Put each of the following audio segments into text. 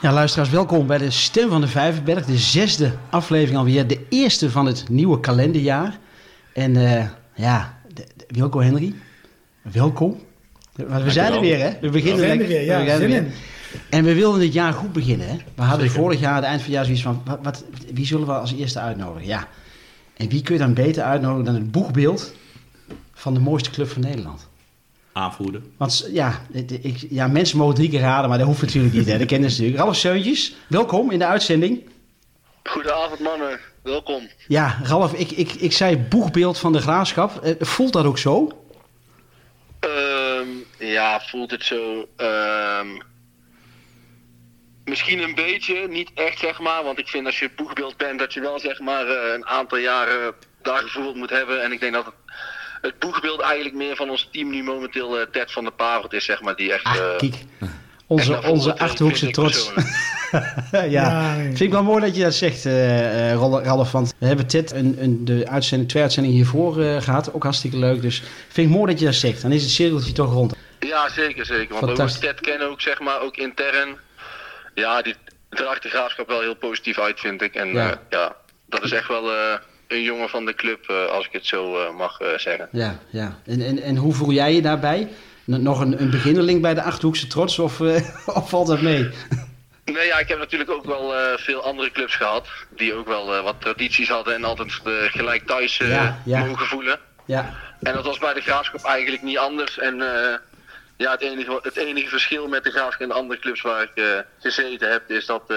Ja, luisteraars, welkom bij de Stem van de Vijverberg. De zesde aflevering alweer. De eerste van het nieuwe kalenderjaar. En uh, ja, de, Wilco Henry, welkom. Maar we zijn er weer, hè? We beginnen er weer, ja. We weer. En we wilden dit jaar goed beginnen, hè? We hadden vorig jaar, aan het eind van het jaar, zoiets van... Wat, wat, wie zullen we als eerste uitnodigen? Ja. En wie kun je dan beter uitnodigen dan het boegbeeld van de mooiste club van Nederland? aanvoerder. Want ja, ik, ja, mensen mogen drie keer raden, maar dat hoeft natuurlijk niet. Hè. Dat kennen ze natuurlijk. Ralf Seuntjes, welkom in de uitzending. Goedenavond mannen, welkom. Ja, Ralf, ik, ik, ik zei boegbeeld van de graafschap. Eh, voelt dat ook zo? Um, ja, voelt het zo. Um, misschien een beetje, niet echt zeg maar. Want ik vind als je boegbeeld bent dat je wel zeg maar eh, een aantal jaren daar gevoeld moet hebben. En ik denk dat het het boegbeeld eigenlijk meer van ons team nu momenteel uh, Ted van der Pavert is, zeg maar. Die echt... Ah, kijk. Onze, onze achterhoekse trots. ja, ja vind ik wel mooi dat je dat zegt, uh, Ralf. Want we hebben Ted een, een, de uitzending, twee uitzendingen hiervoor uh, gehad. Ook hartstikke leuk. Dus vind ik mooi dat je dat zegt. Dan is het cirkeltje toch rond. Ja, zeker, zeker. Want we Ted kennen ook, zeg maar, ook intern. Ja, die draagt de graafschap wel heel positief uit, vind ik. En ja, ja dat is echt wel een jongen van de club, uh, als ik het zo uh, mag uh, zeggen. Ja, ja. En, en, en hoe voel jij je daarbij? Nog een, een beginnerling bij de Achterhoekse Trots of, of valt dat mee? Nee, ja, ik heb natuurlijk ook wel veel andere clubs gehad. Die ook wel wat tradities hadden en altijd gelijk thuis ja, ja. mogen voelen. Ja. En dat was bij de Graafschap eigenlijk niet anders. En ja, het enige, het enige verschil met de Graafschap en de andere clubs waar ik gezeten heb, is dat,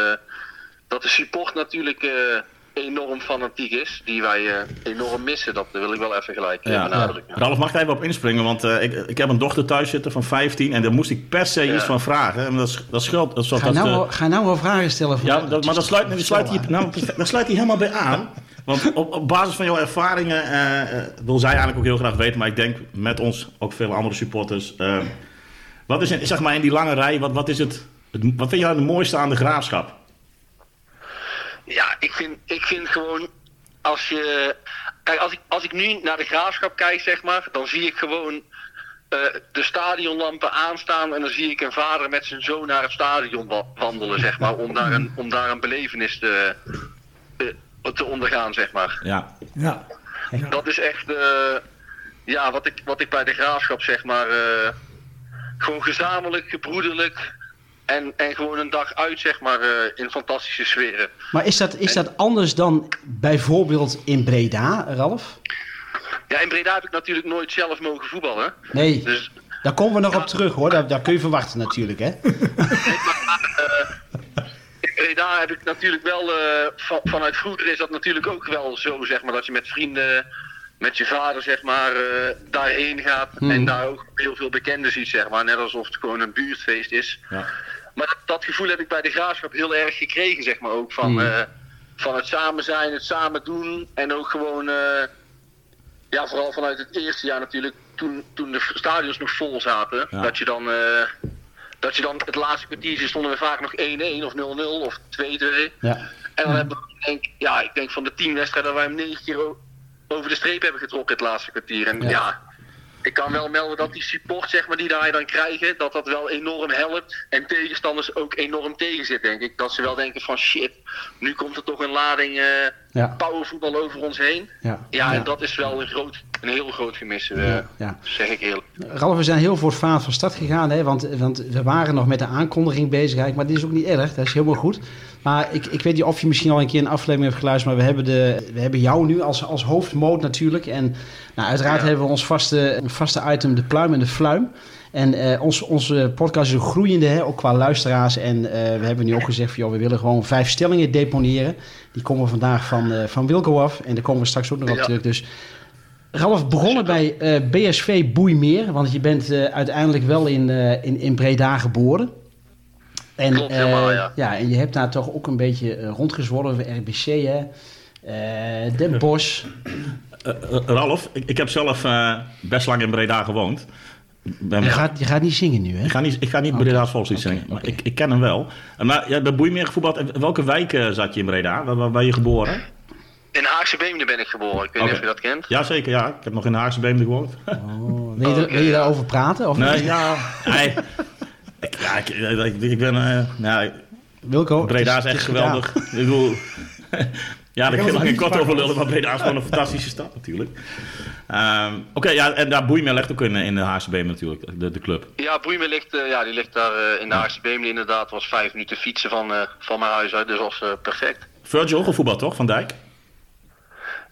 dat de support natuurlijk enorm fanatiek is, die wij uh, enorm missen. Dat wil ik wel even gelijk uh, benadrukken. Ralf, mag ik even op inspringen? Want uh, ik, ik heb een dochter thuis zitten van 15 en daar moest ik per se iets van vragen. En dat, dat schuld. Dat, ga, nou wel, ga nou wel vragen stellen. ja, dat, maar dat sluit, dat sluit, hier, nou, dat sluit hier helemaal bij aan. Want op, op basis van jouw ervaringen wil zij eigenlijk ook heel graag weten, maar ik denk met ons ook veel andere supporters. wat is zeg maar in die lange rij, wat, wat is het, wat vind jij het mooiste aan de graafschap? Ja, ik vind, ik vind gewoon als je. Kijk, als ik, als ik nu naar de graafschap kijk, zeg maar, dan zie ik gewoon uh, de stadionlampen aanstaan. En dan zie ik een vader met zijn zoon naar het stadion wandelen, zeg maar. Om daar een, om daar een belevenis te, te, te ondergaan, zeg maar. Ja. ja. Dat is echt. Uh, ja, wat ik, wat ik bij de graafschap, zeg maar. Uh, gewoon gezamenlijk, gebroederlijk en, en gewoon een dag uit, zeg maar, uh, in fantastische sferen. Maar is dat, is dat anders dan bijvoorbeeld in Breda, Ralf? Ja, in Breda heb ik natuurlijk nooit zelf mogen voetballen. Nee, dus, daar komen we nog op terug hoor. Daar, daar, kun je verwachten natuurlijk, hè? in Breda heb ik natuurlijk wel, uh, van, vanuit vroeger is dat natuurlijk ook wel zo, zeg maar, dat je met vrienden met je vader, zeg maar, uh, daarheen gaat. En hmm. daar ook heel veel bekenden ziet, zeg maar. Net alsof het gewoon een buurtfeest is. Ja. Maar dat, gevoel heb ik bij de graafschap heel erg gekregen, zeg maar ook. Van, uh, van het samen zijn, het samen doen. En ook gewoon, uh, ja, vooral vanuit het eerste jaar natuurlijk, toen, toen de stadions nog vol zaten. Dat je dan, uh, dat je dan het laatste kwartiertje stonden we vaak nog 1-1 of 0-0 of 2-2. Ja. En dan hebben we, denk, ja, ik denk van de tien wedstrijden dat wij hem negen keer over de streep hebben getrokken het laatste kwartier. En ja ik kan wel melden dat die support zeg maar, die daar dan krijgen, dat dat wel enorm helpt. En tegenstanders ook enorm tegenzit, denk ik. Dat ze wel denken van shit, nu komt er toch een lading uh, ja. powervoetbal over ons heen. Ja, ja, en dat is wel een, groot, een heel groot gemis, uh, ja, zeg ik eerlijk. Ralf, we zijn heel voortvarend van start gegaan, hè? Want, want we waren nog met de aankondiging bezig, maar dit is ook niet erg, dat is helemaal goed. Maar ik, ik weet niet of je misschien al een keer een aflevering hebt geluisterd, maar we hebben, de, we hebben jou nu als, als hoofdmoot natuurlijk. En nou, uiteraard hebben we ons vaste, vaste item, de pluim en de fluim. En uh, ons, onze podcast is een groeiende, hè, ook qua luisteraars. En uh, we hebben nu ook gezegd, van, joh, we willen gewoon vijf stellingen deponeren. Die komen vandaag van, uh, van Wilco af. En daar komen we straks ook nog op terug. Dus Ralf, begonnen bij BSV Boeimeer. Want je bent uiteindelijk wel in, in, in Breda geboren. En, Klopt, helemaal, ja. ja. En je hebt daar toch ook een beetje rondgezworven, RBC, hè? Den Bosch. Uh, Ralf, ik, ik, heb zelf uh, best lang in Breda gewoond. Ben je, gaat, je gaat niet zingen nu, hè? Ik ga niet, ik ga niet okay. Breda's volkslied okay, zingen, maar okay. ik, ik ken hem wel. Maar ja, bij Boeimeer gevoetbald. In welke wijk uh, zat je in Breda? Waar, waar ben je geboren? In Haagse Beemde ben ik geboren. Ik weet niet of je dat kent. Jazeker, ja. Ik heb nog in Haagse Beemde gewoond. Oh, wil, je, wil je daarover praten? Of nee, niet? ja. Nee. Ik, ja, ik, ik, ik ben... Uh, nou, Wilco, Breda is echt geweldig. Ik bedoel... ja, daar kan ik geen kort over lullen, maar Breda is gewoon een fantastische stad natuurlijk. Um, Oké, okay, ja, en daar Boeimel ligt ook in, in de Haagse Beemde natuurlijk, de, de club. Ja, Boeimel ligt, uh, ja, die ligt daar uh, in de Haagse Beemde inderdaad. was vijf minuten fietsen van, uh, van mijn huis uit, dus was perfect. Virgil gevoetbal toch, Van Dijk?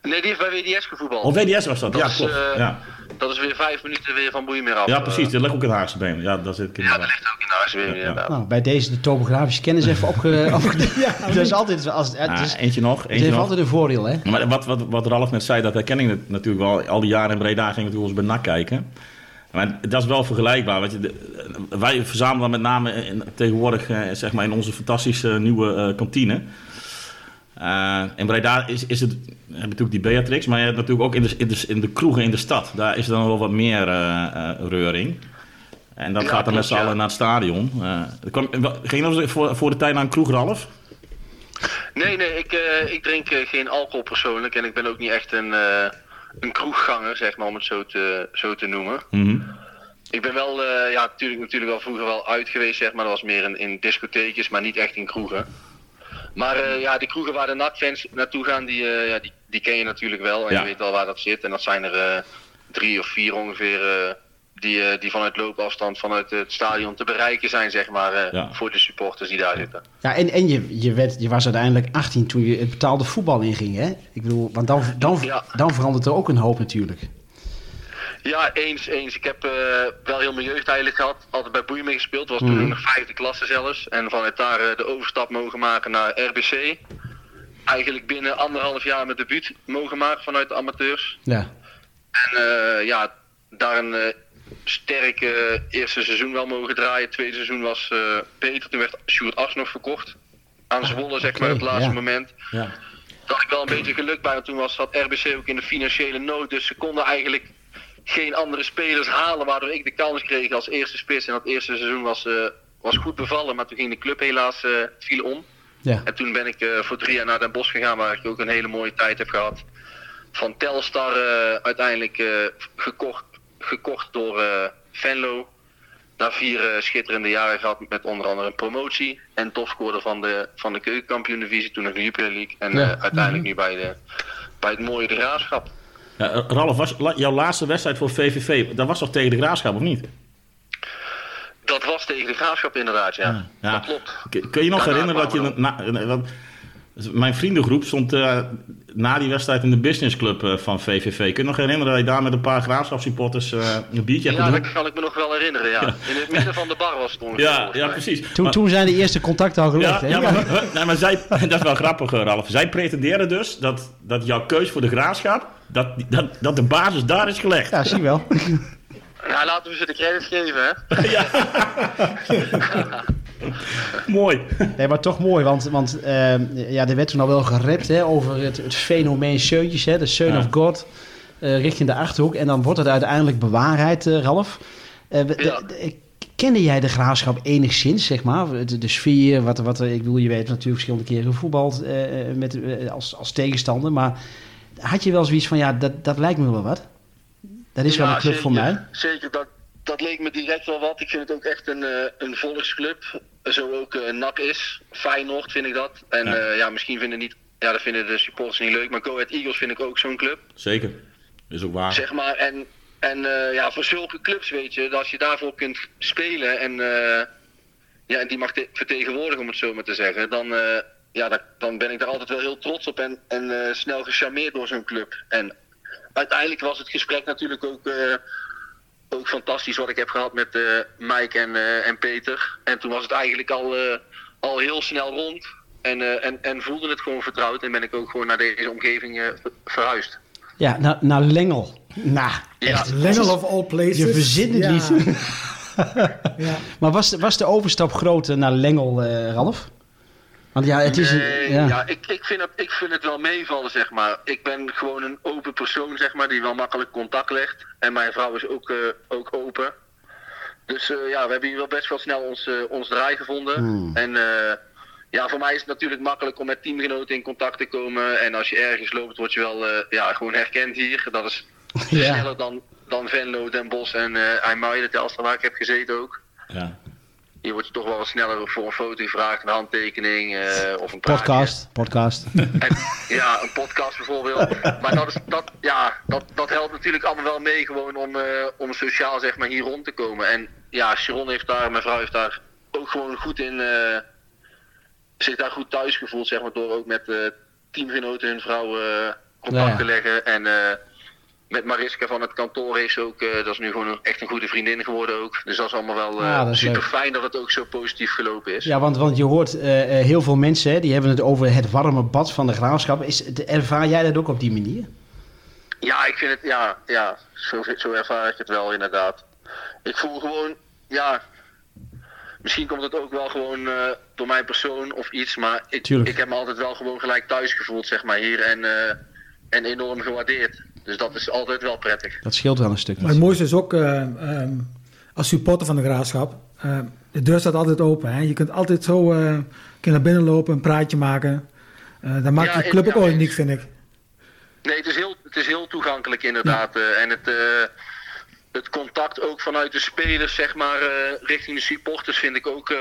Nee, die heeft bij WDS gevoetbald. Oh, WDS was dat, dat ja, is, klopt. Uh, ja. Dat is weer vijf minuten weer van Boeimeer af. Ja, precies. Dat ligt ook in Haagse Been. Ja, dat zit ik in ja, dat ligt ook in de Haagse Been, ja, ja. Nou, bij deze de topografische kennis even opge... opge ja, dat is altijd... Als, het ah, is, eentje nog. Eentje het heeft nog. altijd een voordeel, hè? Maar wat, wat, wat Ralf net zei, dat herken ik natuurlijk wel. Al die jaren in Breda ging ik eens bij NAC kijken. Maar dat is wel vergelijkbaar. Want je, de, wij verzamelen met name in, tegenwoordig uh, zeg maar in onze fantastische nieuwe uh, kantine. Uh, in Breda is, is het, je hebt natuurlijk die Beatrix, maar je hebt natuurlijk ook in de, in de, in de kroegen in de stad. Daar is dan wel wat meer uh, uh, reuring. En dat ja, gaat dan met z'n allen naar het stadion. Kwam, ging je voor, voor de tijd naar een kroeg, Ralf? Nee, nee, ik, ik drink geen alcohol persoonlijk. En ik ben ook niet echt een, een kroegganger, zeg maar, om het zo te, zo te noemen. Mm -hmm. Ik ben wel, ja, natuurlijk, natuurlijk wel vroeger wel uit geweest, zeg maar. Dat was meer in, in discotheekjes, maar niet echt in kroegen. Maar uh, ja, die kroegen waar de NAC-fans naartoe gaan, die, uh, ja, die, die ken je natuurlijk wel. En ja. je weet wel waar dat zit. En dat zijn er uh, drie of vier ongeveer die, die vanuit loopafstand vanuit het stadion te bereiken zijn, zeg maar, ja. voor de supporters die daar zitten. Ja, en, en je, je, werd, je was uiteindelijk 18 toen je het betaalde voetbal inging, hè? Ik bedoel, want dan, dan, ja. dan verandert er ook een hoop natuurlijk. Ja, eens, eens. Ik heb uh, wel heel mijn jeugd eigenlijk gehad. Altijd bij Boeien mee gespeeld. was toen mm. nog vijfde klasse zelfs. En vanuit daar uh, de overstap mogen maken naar RBC. Eigenlijk binnen anderhalf jaar mijn debuut mogen maken vanuit de amateurs. Ja. En uh, ja, daar een sterk eerste seizoen wel mogen draaien. Het tweede seizoen was beter. Toen werd Sjoerd As nog verkocht. Aan Zwolle, zeg maar, op het laatste ja. moment. Ja. Had ik wel een beetje geluk bij. Want toen was, zat RBC ook in de financiële nood. Dus ze konden eigenlijk geen andere spelers halen, waardoor ik de kans kreeg als eerste spits. En dat eerste seizoen was, uh, was goed bevallen, maar toen ging de club helaas uh, viel om. Ja. En toen ben ik uh, voor drie jaar naar Den Bosch gegaan, waar ik ook een hele mooie tijd heb gehad. Van Telstar uiteindelijk gekocht, gekocht door Venlo. Na vier schitterende jaren gehad met onder andere een promotie. En topscorer van de, van de keukenkampioen divisie, toen nog de Jupiler League. En ja. uiteindelijk -hmm. nu bij, de, bij het mooie de Graafschap. Ja, Ralf, was jouw laatste wedstrijd voor VVV, dat was toch tegen de Graafschap of niet? Dat was tegen de Graafschap inderdaad, ja. ja, ja. Dat klopt. Kun je nog Daarna herinneren dat je... Na, mijn vriendengroep stond uh, na die wedstrijd in de businessclub uh, van VVV. Kun je nog herinneren dat je daar met een paar graafschapsupporters uh, een biertje hebt Ja, dat kan ik me nog wel herinneren, ja. ja. In het midden van de bar was het ongeveer. Ja, ja precies. Toen, maar, toen zijn de eerste contacten al gelegd, ja, ja, maar, nee, maar zij, dat is wel grappig, Ralf. Zij pretenderen dus dat, dat jouw keus voor de graafschap, dat, dat, dat de basis daar is gelegd. Ja, zie wel. Nou, laten we ze de credit geven, hè? ja. mooi. Nee, maar toch mooi, want, want uh, ja, er werd toen al wel gerept hè, over het, het fenomeen Seuntjes, hè, de Son ja. of God, uh, richting de Achterhoek. En dan wordt het uiteindelijk bewaarheid, uh, Ralf. Ja. Kende jij de graafschap enigszins, zeg maar? De, de sfeer, wat, wat ik bedoel, je weet natuurlijk verschillende keren gevoetbald met, als, als tegenstander. Maar had je wel zoiets van, ja, dat, dat lijkt me wel wat? Dat is ja, wel een club zeker, voor mij. Zeker, dat, dat leek me direct wel wat. Ik vind het ook echt een, uh, een volksclub. Zo ook uh, NAC is. Feyenoord vind ik dat. En ja, ja misschien vinden, niet, ja, dat vinden de supporters niet leuk. Maar Go Ahead Eagles vind ik ook zo'n club. Zeker. Is ook waar. Zeg maar. En, en ja, voor zulke clubs weet je, dat als je daarvoor kunt spelen en, ja, en die mag vertegenwoordigen, om het zo maar te zeggen. Dan, ja, dat, dan ben ik daar altijd wel heel trots op en, en snel gecharmeerd door zo'n club. En uiteindelijk was het gesprek natuurlijk ook ook fantastisch wat ik heb gehad met uh, Mike en, uh, en Peter. En toen was het eigenlijk al, uh, al heel snel rond. En, en, en voelde het gewoon vertrouwd. En ben ik ook gewoon naar deze omgeving verhuisd. Ja, naar, naar Lengel. Nou, ja. Lengel of all places. Je verzint het ja. niet. ja. Maar was, was de overstap groot naar Lengel, Ralf? Want ja, het is... Nee, ja. ja, ik, ik, vind het, ik vind het wel meevallen, zeg maar. Ik ben gewoon een open persoon, zeg maar, die wel makkelijk contact legt. En mijn vrouw is ook, eh, ook open. Dus eh, ja, we hebben hier wel best wel snel ons, eh, ons draai gevonden. Hmm. En eh, ja, voor mij is het natuurlijk makkelijk om met teamgenoten in contact te komen. En als je ergens loopt, word je wel eh, ja, gewoon herkend hier. Dat is Ja. sneller dan, dan Venlo, Den Bosch en eh IJmuiden, de Telstar waar ik heb gezeten ook. Ja. Je toch wel wat sneller voor een foto gevraagd, een handtekening eh, of een. Podcast, podcast. En, ja, een podcast bijvoorbeeld. Maar dat, is, dat, ja, dat, dat helpt natuurlijk allemaal wel mee gewoon om, eh, om sociaal zeg maar hier rond te komen. En ja, Sharon heeft daar, mijn vrouw heeft daar ook gewoon goed in, eh, zich daar goed thuis gevoeld zeg maar, door ook met teamgenoten hun vrouw eh, contact te leggen. En met Mariska van het kantoor ze ook, eh, dat is nu gewoon een- echt een goede vriendin geworden ook. Dus dat is allemaal wel Ja, is super leuk. fijn dat het ook zo positief gelopen is. Ja, want, want je hoort eh, heel veel mensen, hè, die hebben het over het warme bad van de graafschap. Is, ervaar jij dat ook op die manier? Ja, ik vind het, ja, ja zo, zo ervaar ik het wel inderdaad. Ik voel gewoon, ja, misschien komt het ook wel gewoon door mijn persoon of iets, maar ik, Tuurlijk. ik heb me altijd wel gewoon gelijk thuis gevoeld, zeg maar, hier en, en enorm gewaardeerd. Dus dat is altijd wel prettig. Dat scheelt wel een stuk. Maar het mooiste is ook, eh, ehm, als supporter van de Graafschap, eh, de deur staat altijd open. Hè? Je kunt altijd zo eh, kun naar binnen lopen, een praatje maken. Eh dat maakt Ja, de club ook wel eens. uniek, vind ik. Nee, het is heel, het is heel toegankelijk inderdaad. eh, en het, eh, het contact ook vanuit de spelers, zeg maar, eh, richting de supporters vind ik ook eh,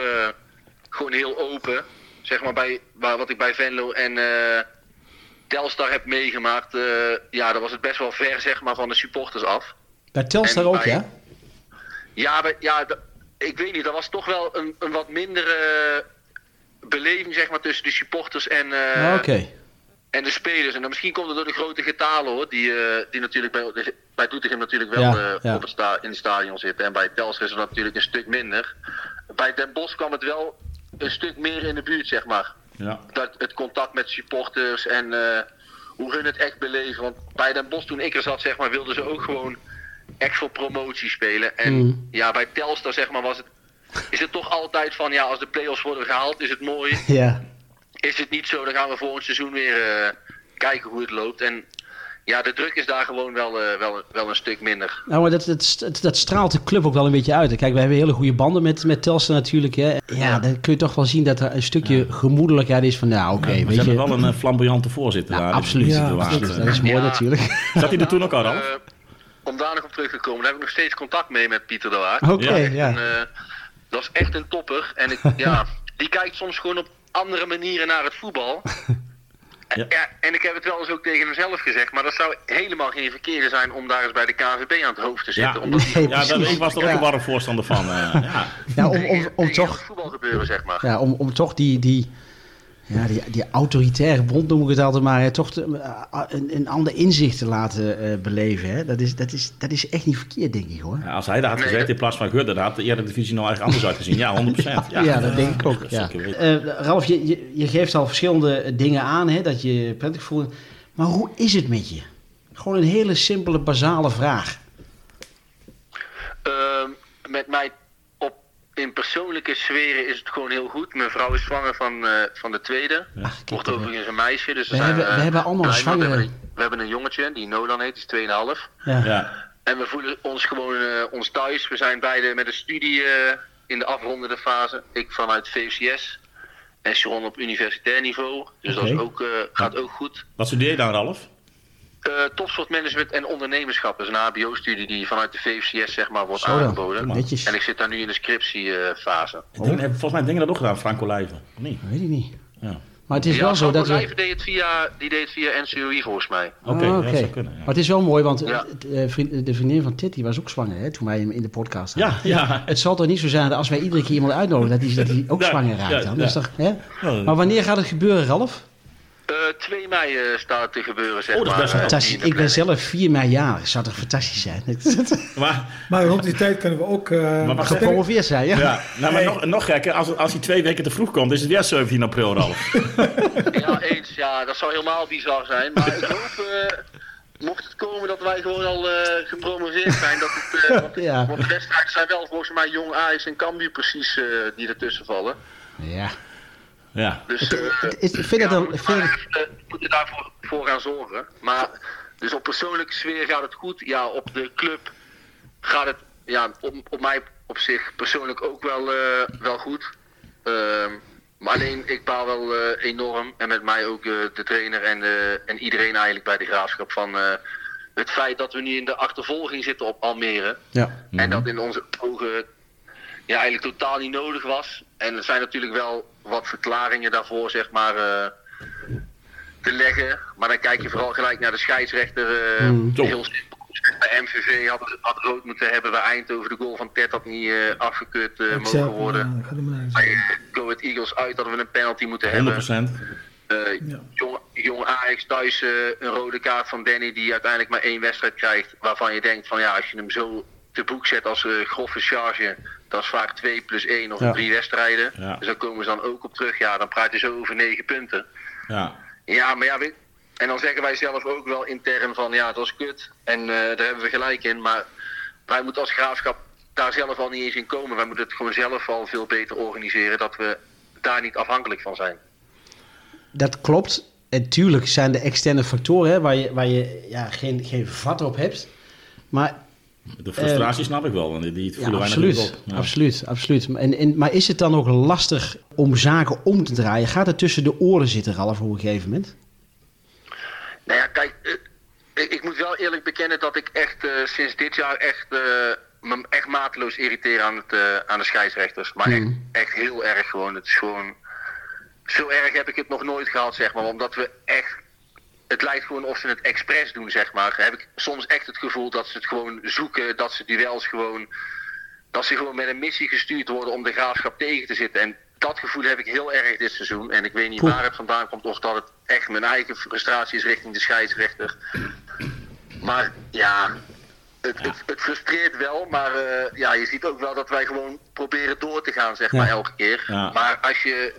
gewoon heel open. Zeg maar, bij, waar, wat ik bij Venlo en eh, Telstar heb meegemaakt, eh, ja, dan was het best wel ver, zeg maar, van de supporters af. Bij Telstar En ook, bij- ja? Ja, bij- ja ik weet niet, dat was toch wel een, een wat mindere beleving, zeg maar, tussen de supporters en... eh, Ah, en de spelers. En dan misschien komt het door de grote getalen hoor. Die, eh, die natuurlijk bij, bij Doetinchem natuurlijk wel Ja, ja. op het sta, in het stadion zitten. En bij Telstra is het natuurlijk een stuk minder. Bij Den Bosch kwam het wel een stuk meer in de buurt, zeg maar. Ja. Dat, het contact met supporters en eh, hoe hun het echt beleven. Want bij Den Bosch toen ik er zat, zeg maar, wilden ze ook gewoon echt voor promotie spelen. En Mm. ja, bij Telstar zeg maar was het... Is het toch altijd van, ja, als de play-offs worden gehaald, is het mooi Ja. is het niet zo, dan gaan we volgend seizoen weer eh, kijken hoe het loopt. En ja, de druk is daar gewoon wel, eh, wel, wel een stuk minder. Nou, maar dat, dat, dat, straalt de club ook wel een beetje uit. Kijk, we hebben hele goede banden met, met Telstar natuurlijk. Hè. Ja, Ja. dan kun je toch wel zien dat er een stukje gemoedelijkheid is van, nou oké, ze weet je. hebben wel een eh, flamboyante voorzitter Ja, daar. absoluut. Ja, absoluut. Dat is mooi Ja. natuurlijk. Zat hij er toen ook al? Eh, om daar nog op terug te komen, daar heb ik nog steeds contact mee met Pieter de Waard. Oké, Ja. ja. En, eh, dat is echt een topper. En ik, ja, die kijkt soms gewoon op andere manieren naar het voetbal. Ja. Ja. en ik heb het wel eens ook tegen hemzelf gezegd, maar dat zou helemaal geen verkeerde zijn om daar eens bij de KVB aan het hoofd te zitten. Ja. omdat Nee, Ja, dat, ik was er ook Ja. een warm voorstander van. eh, ja. Ja, om, om, om toch, voetbal gebeuren, zeg maar. ja, om, om toch die, die, ja, die, die autoritaire bond, noem ik het altijd maar, hè, toch te- eh, een, een ander inzicht te laten eh, beleven. Hè. Dat, is, dat, is, dat is echt niet verkeerd, denk ik hoor. Ja, als hij daar had dat- in plaats van Gudde, dan had de Eredivisie nou eigenlijk anders uitgezien. Ja, 100%. Ja, Ja, dat denk ik ook. Ja. Eh, Ralf, je, je, je geeft al verschillende dingen aan, hè, dat je prettig voelt. Maar hoe is het met je? Gewoon een hele simpele, basale vraag. Ehm, met mij in persoonlijke sferen is het gewoon heel goed. Mijn vrouw is zwanger van, eh, van de tweede. Ach, kijk, Wordt overigens een meisje. Dus We zijn hebben- we hebben allemaal mee. We zwangere- hebben, een, we hebben een jongetje, die Nolan heet, die is 2,5. ja. Ja. En we voelen ons gewoon eh, ons thuis. We zijn beide met een studie eh, in de afrondende fase. Ik vanuit VCS. En Sharon op universitair niveau. Dus dat is ook, eh, gaat ook goed. Wat studeer je dan, Ralf? Eh topsportmanagement en ondernemerschap. Dat is een HBO-studie die vanuit de VCS zeg maar, wordt Zo dan. aangeboden. Netjes. En ik zit daar nu in de scriptiefase. Ik denk- Volgens mij dingen dat ook gedaan, Franco Lijven. Of niet? Weet ik niet. Ja. Maar het is ja, wel zo dat we... Deed het via, die deed het via NCOI volgens mij. Oké, Ah, ja, zou kunnen. Ja. Maar het is wel mooi, want Ja. eh, de vriendin van Tit die was ook zwanger hè, toen wij hem in de podcast hadden. Ja, ja. Het zal toch niet zo zijn dat als wij iedere keer iemand uitnodigen, dat hij ook Ja, zwanger raakt ja, dan? toch, hè? Ja. Maar wanneer gaat het gebeuren, Ralf? Eh 2 mei eh, staat te gebeuren, zeg Oh, dat is maar. best eh, Fantastisch. Ik ben zelf vier mei jarig. Zou toch fantastisch zijn? Maar, Maar rond die tijd kunnen we ook... eh, Maar Gepromoveerd zijn, ja? ja, nou, maar nog, nog gekker, als, als hij twee weken te vroeg komt, is het weer 17 april, Ralf. Ja, eens. Ja, dat zou helemaal bizar zijn. Maar ik hoop, eh, mocht het komen dat wij gewoon al eh, gepromoveerd zijn, dat het... eh, want, Ja. want de wedstrijden zijn wel volgens mij Jong Ajax en Cambuur precies eh, die ertussen vallen. Ja. Ja. Dus Het- eh, het is- ik vind ja, het een- vind het- eh, moeten daarvoor voor gaan zorgen. Maar dus op persoonlijke sfeer gaat het goed. Ja, op de club gaat het ja, op, op mij op zich persoonlijk ook wel, eh, wel goed. Ehm, maar alleen ik baal wel eh, enorm. En met mij ook de trainer en, eh, en iedereen eigenlijk bij de graafschap van eh, het feit dat we nu in de achtervolging zitten op Almere. Ja. En dat in onze ogen ja, eigenlijk totaal niet nodig was. En er zijn natuurlijk wel wat verklaringen daarvoor, zeg maar, eh, te leggen. Maar dan kijk je vooral gelijk naar de scheidsrechter. eh, Mm. Heel simpel. Bij MVV had, had rood moeten hebben. Bij Eindhoven de goal van Ted had niet eh, afgekeurd eh, mogen worden. dat Bij over. Go Ahead Eagles uit hadden we een penalty moeten 100%. hebben. Eh, Ja. jong, jong Ajax thuis eh, een rode kaart van Danny die uiteindelijk maar één wedstrijd krijgt. Waarvan je denkt van ja, als je hem zo te boek zet als eh, grove charge, dat is vaak 2 plus 1 of Ja. drie wedstrijden. Ja. Dus daar komen ze dan ook op terug. Ja, dan praat je zo over 9 punten. Ja. Ja, maar ja, weet, en dan zeggen wij zelf ook wel intern van ja, dat is kut. En eh, daar hebben we gelijk in. Maar wij moeten als graafschap daar zelf al niet eens in komen. Wij moeten het gewoon zelf al veel beter organiseren. Dat we daar niet afhankelijk van zijn. Dat klopt. En tuurlijk zijn de externe factoren hè, waar je, waar je ja, geen, geen vat op hebt. Maar De frustratie snap ik wel, want die, die Eh, ja, voelen wij absoluut, natuurlijk op. Ja. absoluut, absoluut. En, en, maar is het dan ook lastig om zaken om te draaien? Gaat het tussen de oren zitten, Ralf, op een gegeven moment? Nou ja, kijk, eh, ik, ik moet wel eerlijk bekennen dat ik echt eh, sinds dit jaar echt, eh, me echt mateloos irriteer aan, het, eh, aan de scheidsrechters. Maar echt, Hmm. echt heel erg gewoon. Het is gewoon. Zo erg heb ik het nog nooit gehad, zeg maar. Omdat we echt. Het lijkt gewoon of ze het expres doen, zeg maar. Heb ik soms echt het gevoel dat ze het gewoon zoeken, dat ze duels gewoon. Dat ze gewoon met een missie gestuurd worden om de graafschap tegen te zitten. En dat gevoel heb ik heel erg dit seizoen. En ik weet niet waar het vandaan komt of dat het echt mijn eigen frustratie is richting de scheidsrechter. Maar ja, het, het, het frustreert wel. Maar eh, ja, je ziet ook wel dat wij gewoon proberen door te gaan, zeg Ja. maar, elke keer. Ja. Maar als je.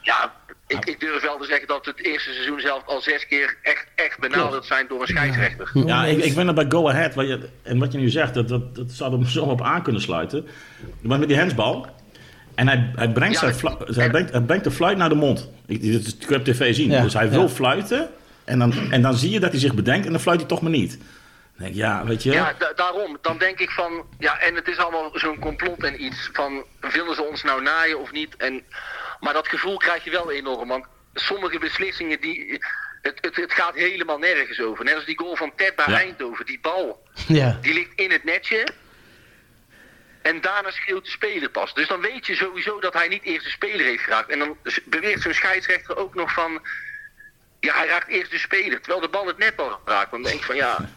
Ja, ik, ik durf wel te zeggen dat het eerste seizoen zelf al zes keer echt, echt benaderd zijn door een scheidsrechter. Ja, ik, ik ben er bij Go Ahead. Wat je, en wat je nu zegt, dat, dat, dat zou er zo op aan kunnen sluiten. Maar met die hensbal. En hij, hij, brengt Ja, zijn dat- hij, brengt, hij brengt de fluit naar de mond. Ik, dit is- ik heb tv zien. Ja, Dus hij wil ja. fluiten. En dan, en dan zie je dat hij zich bedenkt en dan fluit hij toch maar niet. Dan denk ik, ja, weet je. Ja, da- daarom. Dan denk ik van, ja, en het is allemaal zo'n complot en iets van, willen ze ons nou naaien of niet? En, maar dat gevoel krijg je wel enorm, want sommige beslissingen, die, het, het, het gaat helemaal nergens over. Net als die goal van Ted bij Ja. Eindhoven, die bal, Ja. die ligt in het netje. En daarna schreeuwt de speler pas. Dus dan weet je sowieso dat hij niet eerst de speler heeft geraakt. En dan beweert zo'n scheidsrechter ook nog van, ja, hij raakt eerst de speler, terwijl de bal het net al raakt. Dan denk ik van, ja...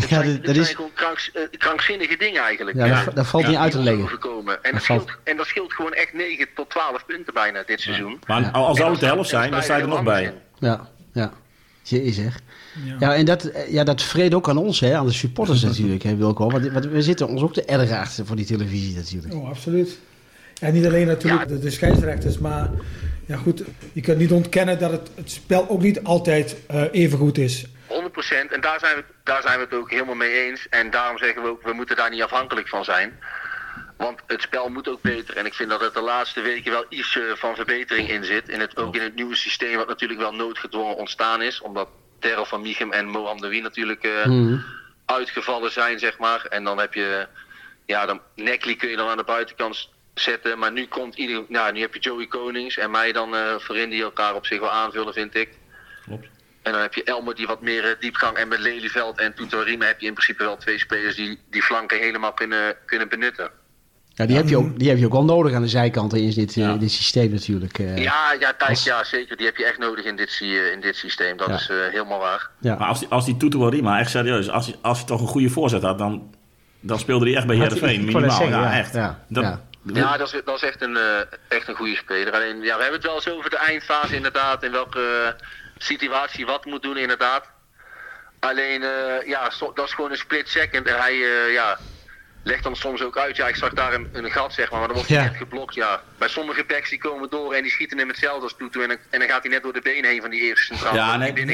Ja, zijn, dat- zijn is- gewoon kranks- eh, krankzinnige dingen eigenlijk. Ja, dat, dat valt Ja. niet uit te leggen. En, Dat dat valt- scheelt, en dat scheelt gewoon echt 9 tot 12 punten bijna dit seizoen. Maar al al zou het de En helft zijn, dan sta je er nog bij. Ja, ja. Je zeg. Ja. Ja, en dat, eh, ja, dat vreet ook aan ons, hè, aan de supporters natuurlijk, hè, Wilco. Want, want we zitten ons ook te erg achter voor die televisie natuurlijk. Oh, absoluut. Ja, niet alleen natuurlijk de, de scheidsrechters, maar ja, goed, je kunt niet ontkennen dat het, het spel ook niet altijd eh, even goed is. 100% en daar zijn, we, daar zijn we het ook helemaal mee eens. En daarom zeggen we ook, we moeten daar niet afhankelijk van zijn. Want het spel moet ook beter. En ik vind dat het de laatste weken wel iets eh, van verbetering in zit. In het, ook in het nieuwe systeem, wat natuurlijk wel noodgedwongen ontstaan is. Omdat Terrell van Michem en Moham de Wie natuurlijk eh, Mhm. uitgevallen zijn, zeg maar. En dan heb je, ja, dan Neckley kun je dan aan de buitenkant zetten. Maar nu komt ieder, nou, nu heb je Joey Konings en mij dan eh voorin die elkaar op zich wel aanvullen, vind ik. Klopt. En dan heb je Elmer die wat meer eh, diepgang. En met Lelyveld en Toetorima heb je in principe wel twee spelers die die flanken helemaal kunnen, kunnen benutten. Ja, die, heb je ook, die heb je ook wel nodig aan de zijkanten in dit, eh, dit systeem natuurlijk. eh. Ja, ja, kijk, als- ja, zeker. Die heb je echt nodig in dit, in dit systeem. Dat Ja. is eh, helemaal waar. ja. Maar als die, als die Tutu Rima, echt serieus, als hij, als hij toch een goede voorzet had, dan, dan speelde hij echt bij Heerenveen, minimaal. zeggen, ja, ja, echt. ja, dat, ja. Ja, dat is, dat is echt, een, echt een goede speler. Alleen, ja, we hebben het wel eens over de eindfase inderdaad. In welke situatie wat moet doen inderdaad. Alleen, eh, ja, so- dat is gewoon een split second. En hij eh, ja, legt dan soms ook uit. Ja, ik zag daar een, een gat, zeg maar. Maar dan wordt hij Ja. net geblokt, ja. Bij sommige backs die komen door en die schieten hem hetzelfde als Tutu. En, dan- en dan gaat hij net door de benen heen van die eerste centraal. ja, nee, neem,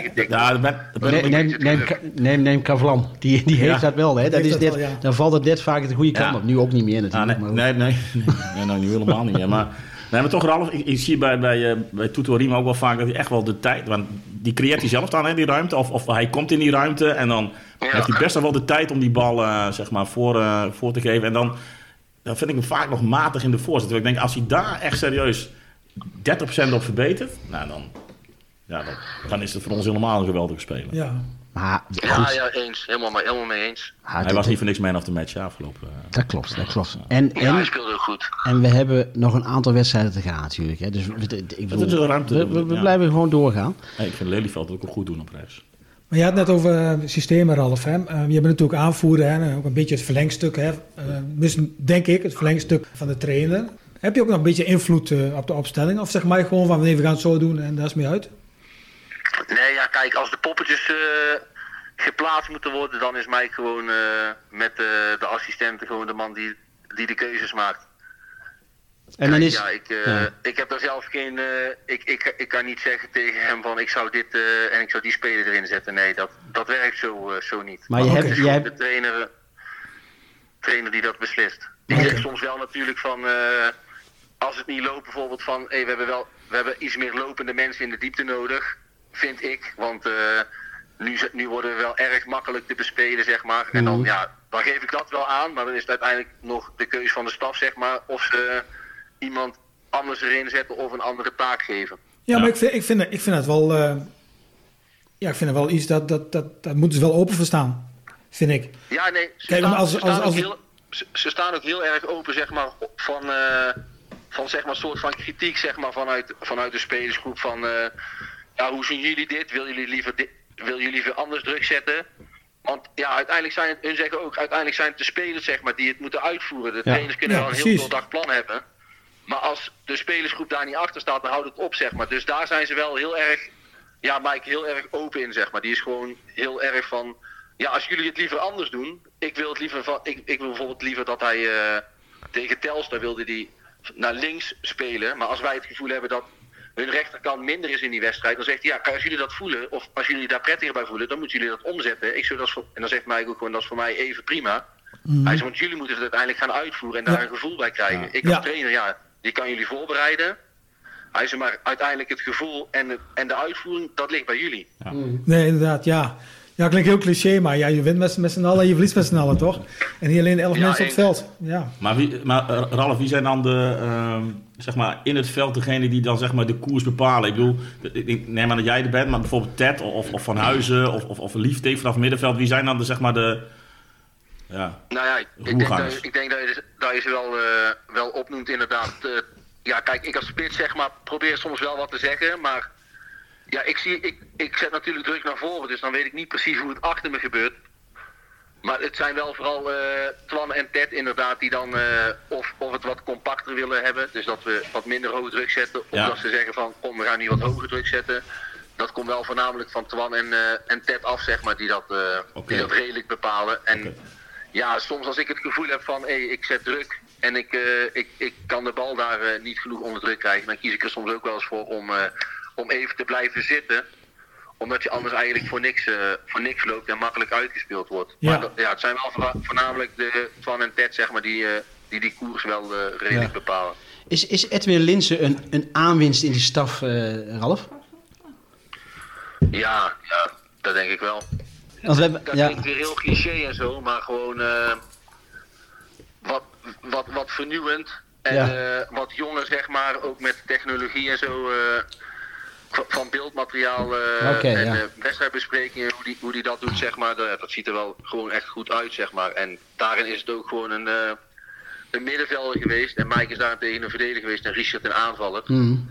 neem, neem, neem, neem Kavlan. Die, die heeft Ja. dat wel. Hè? Dat is ja. Dan valt het net vaak de goede kant Ja. op. Nu ook niet meer Ah, natuurlijk. nee, maar nee, nee, nee, nee, nou, nu helemaal niet meer. Maar Nee, maar toch Ralf, ik, ik zie bij, bij, uh, bij Tutorima ook wel vaak dat hij echt wel de tijd... Want die creëert hij zelf dan, hè, die ruimte. Of, of hij komt in die ruimte en dan Ja. heeft hij best wel de tijd om die bal eh, zeg maar, voor, eh, voor te geven. En dan, dan vind ik hem vaak nog matig in de voorzet. Terwijl ik denk, als hij daar echt serieus 30% op verbetert... Nou, dan, ja, dan, dan is het voor ons helemaal een geweldige speler. Ja. Maar Ja, ja, eens. Helemaal, mee- helemaal mee eens. Hij was niet voor niks man of the match ja, afgelopen. Dat klopt, dat klopt. En, Ja, hij en, speelde ook goed. en we hebben nog een aantal wedstrijden te gaan natuurlijk. Hè. Dus we- ik Dat is bedoel, ruimte. we, we- we ja. blijven gewoon doorgaan. Nee, ik vind Lelyveld ook wel goed doen op rechts. Maar je had het net over eh, systemen, Ralf. Hè? Eh, je bent natuurlijk aanvoerder, hè? ook een beetje het verlengstuk. Hè? Eh, misschien denk ik, het verlengstuk van de trainer. Heb je ook nog een beetje invloed eh, op de opstelling? Of zeg maar gewoon van nee, we gaan het zo doen en daar is mee uit? Nee, ja, kijk, als de poppetjes eh, geplaatst moeten worden, dan is Mike gewoon eh, met eh, de assistenten gewoon de man die, die de keuzes maakt. En dan is, ja, ik, eh, ja. ik heb daar zelf geen. ik, ik, ik kan niet zeggen tegen hem van ik zou dit en ik zou die speler erin zetten. Nee, dat, dat werkt zo, zo niet. Maar je hebt, je hebt, de trainer, trainer die dat beslist. Ik Oké. zeg soms wel natuurlijk van. als het niet loopt, bijvoorbeeld van. Hey, we, hebben wel, we hebben iets meer lopende mensen in de diepte nodig. Vind ik. Want nu, nu worden we wel erg makkelijk te bespelen, zeg maar. En dan, Mhm. ja, dan geef ik dat wel aan. Maar dan is het uiteindelijk nog de keus van de staf, zeg maar. Of ze iemand anders erin zetten of een andere taak geven. Ja, Ja. maar ik vind, ik vind, het- ik vind het wel... eh, ja, ik vind het wel iets dat... Dat, dat, dat moeten ze wel open verstaan. Vind ik. Ja, nee, ze, Kijk, staan, maar als- ze, staan als- heel, ze, ze staan ook heel erg open, zeg maar, van, eh, van zeg maar, soort van kritiek, zeg maar, vanuit, vanuit de spelersgroep van, eh, ja, hoe zien jullie dit? Wil jullie liever dit? Wil jullie liever anders druk zetten? Want ja, uiteindelijk zijn het, hun zeggen ook, uiteindelijk zijn het de spelers, zeg maar, die het moeten uitvoeren. De Ja. trainers kunnen Ja, wel een heel precies. doordacht plan hebben. Maar als de spelersgroep daar niet achter staat, dan houdt het op, zeg maar. Dus daar zijn ze wel heel erg, ja, Mike, heel erg open in, zeg maar. Die is gewoon heel erg van, ja, als jullie het liever anders doen, ik wil het liever van, ik, ik wil bijvoorbeeld liever dat hij eh, tegen Telstar wilde die naar links spelen. Maar als wij het gevoel hebben dat hun rechterkant minder is in die wedstrijd, dan zegt hij, ja, als jullie dat voelen, of als jullie daar prettiger bij voelen, dan moeten jullie dat omzetten. Ik zou dat is voor, en dan zegt Mike ook gewoon, dat is voor mij even prima. Hij zegt, want jullie moeten het uiteindelijk gaan uitvoeren en daar Ja. een gevoel bij krijgen. Ja. Ik als Ja. trainer, ja, die kan jullie voorbereiden. Hij zegt, maar uiteindelijk het gevoel en de, en de uitvoering, dat ligt bij jullie. Nee, inderdaad, ja. Ja, klinkt heel cliché, maar ja, je wint met, met z'n allen en je verliest met z'n allen, toch? En hier alleen elf Ja, mensen op het veld. Ja. Maar, wie, maar eh, Ralf, wie zijn dan de, ehm, zeg maar, in het veld degene die dan zeg maar, de koers bepalen? Ik bedoel, ik ik neem aan dat jij er bent, maar bijvoorbeeld Ted of, of Van Huizen of, of, of Liefde vanaf middenveld. Wie zijn dan de, zeg maar, de... Ja, Nou ja, ik denk, Roergangers. dat, ik denk dat je, dat je ze wel, eh, wel opnoemt inderdaad. Eh, ja, kijk, ik als spits zeg maar, probeer soms wel wat te zeggen, maar ja, ik, zie, ik, ik zet natuurlijk druk naar voren, dus dan weet ik niet precies hoe het achter me gebeurt. Maar het zijn wel vooral eh, Twan en Ted inderdaad die dan eh, of, of het wat compacter willen hebben. Dus dat we wat minder hoog druk zetten. Of Ja. dat ze zeggen van kom we gaan nu wat hoger druk zetten. Dat komt wel voornamelijk van Twan en, eh, en Ted af zeg maar die dat, die dat redelijk bepalen. En ja, soms als ik het gevoel heb van hé, ik zet druk en ik, ik, ik kan de bal daar niet genoeg onder druk krijgen. Dan kies ik er soms ook wel eens voor om, om even te blijven zitten omdat je anders eigenlijk voor niks, eh, voor niks loopt en makkelijk uitgespeeld wordt. Ja. Maar dat- ja, het zijn wel voorna- voornamelijk de Twan en Ted, zeg maar, die, eh, die die koers wel eh, redelijk Ja. bepalen. is, is Edwin Linsen een, een aanwinst in die staf, Ralf? Ja, ja, dat denk ik wel. Want we hebben, Dat ja, klinkt weer heel cliché en zo, maar gewoon wat, wat, wat vernieuwend. En Ja. wat jonger, zeg maar, ook met technologie en zo. Van- beeldmateriaal eh, en ja. eh, wedstrijdbesprekingen, hoe die, hoe die dat doet, zeg maar. Dat, dat ziet er wel gewoon echt goed uit, zeg maar. En daarin is het ook gewoon een, eh, een middenvelder geweest. En Mike is daarentegen een verdediger geweest en Richard een aanvaller. mm,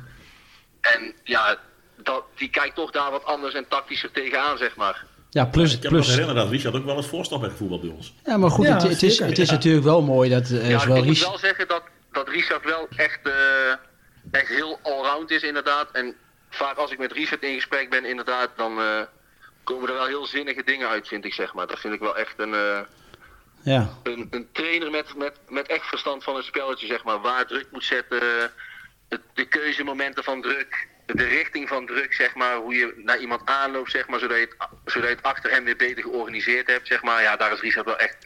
En ja, dat, die kijkt toch daar wat anders en tactischer tegenaan, zeg maar. ja, plus, ik me nog plus, herinnerd dat Richard ook wel eens voorstap heeft gevoetbald bij ons. ja, maar goed, Ja, het, het is, het is natuurlijk wel mooi dat eh, Ja, zowel ik moet Ries... wel zeggen dat, dat Richard wel echt, eh, echt heel allround is, inderdaad. En vaak als ik met Richard in gesprek ben, inderdaad, dan eh, komen er wel heel zinnige dingen uit, vind ik, zeg maar. Dat vind ik wel echt een, eh, Ja, een, een trainer met, met, met echt verstand van een spelletje, zeg maar. Waar druk moet zetten, het, de keuzemomenten van druk, de richting van druk, zeg maar. Hoe je naar iemand aanloopt, zeg maar, zodat je het, zodat je het achter hem weer beter georganiseerd hebt, zeg maar. Ja, daar is Richard wel echt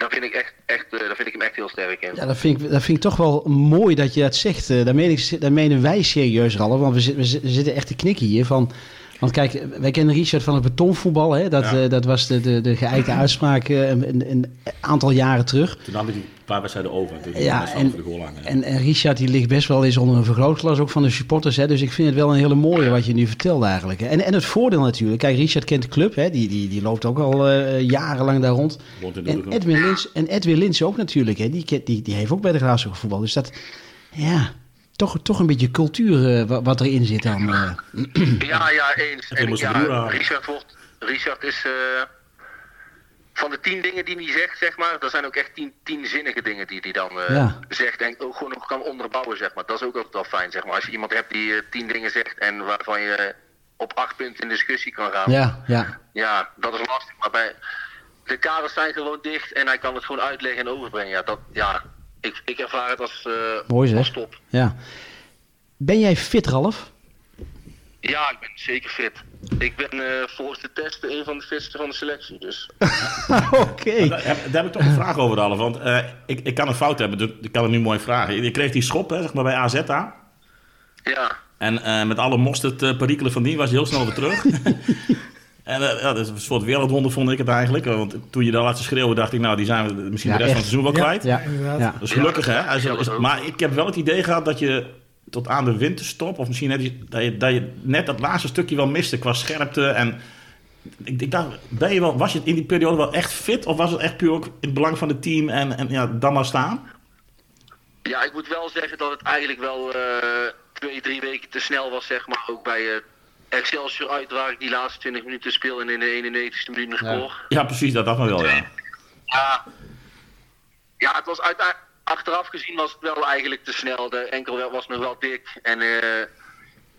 daar vind ik, echt, echt, daar vind ik hem echt heel sterk in. Ja, dat vind, ik, dat vind ik toch wel mooi dat je dat zegt. Uh, daar, menen wij serieus, Ralf. Want we, zitten, we zitten echt te knikken hier van... Want kijk, wij kennen Richard van het betonvoetbal. Hè? Dat, ja. uh, dat was de, de, de geëikte uitspraak uh, een, een, aantal jaren terug. Toen nam hij die paar wedstrijden over. Toen ja, en, de goal aan, ja. en, en, Richard die ligt best wel eens onder een vergrootglas ook van de supporters. Hè? Dus ik vind het wel een hele mooie wat je nu vertelt eigenlijk. Hè? En, en het voordeel natuurlijk. Kijk, Richard kent de club. Hè? Die, die, die loopt ook al uh, jarenlang daar rond. En Edwin, Lins, en Edwin Lins ook natuurlijk. Hè? Die, die, die heeft ook bij de Graafschap gevoetbal. Dus dat... Ja, toch, toch een beetje cultuur uh, wat erin zit dan. Uh. Ja, ja, eens. En, ja, Richard, wordt, Richard is uh, van de tien dingen die hij zegt, zeg maar, dat zijn ook echt tien, tien zinnige dingen die hij dan ja. zegt en ook gewoon nog kan onderbouwen, zeg maar. Dat is ook altijd wel fijn, zeg maar. Als je iemand hebt die tien dingen zegt en waarvan je op acht punten in discussie kan gaan. Ja, ja. Ja, dat is lastig, maar bij de kaders zijn gewoon dicht en hij kan het gewoon uitleggen en overbrengen. Ja, dat, ja, ik, ik ervaar het als, uh, Mooi, als top. Ja. Ben jij fit, Ralf? Ja, ik ben zeker fit. Ik ben uh, volgens de testen een van de fitste van de selectie. Dus. Oké. Okay. Daar, daar, heb ik toch een vraag over, Ralf. Want uh, ik, ik kan een fout hebben, dus ik kan het nu mooi vragen. Je kreeg die schop, hè, zeg maar, bij AZ aan. Ja. En met alle mosterd perikelen van die was je heel snel weer terug. En uh, ja, dat is een soort wereldwonder vond ik het eigenlijk. Want toen je daar laat schreeuwen, dacht ik, nou, die zijn we misschien ja, de rest echt. van het seizoen wel kwijt. Ja, ja, ja. Dat is gelukkig, hè? Is, maar ik heb wel het idee gehad dat je tot aan de winterstop, of misschien net, dat, je, dat je net dat laatste stukje wel miste qua scherpte. En ik, ik dacht, ben je wel, was je in die periode wel echt fit? Of was het echt puur ook in het belang van het team en, en ja, dan maar staan? Ja, ik moet wel zeggen dat het eigenlijk wel uh, twee, drie weken te snel was, zeg maar. Ook bij uh, Excelsior uit waar ik die laatste 20 minuten speel en in de 91ste minuut scoor. Ja. ja, precies, dat dacht me wel, ja. Ja, ja het was uiteindelijk, achteraf gezien was het wel eigenlijk te snel. De enkel was nog wel dik en uh,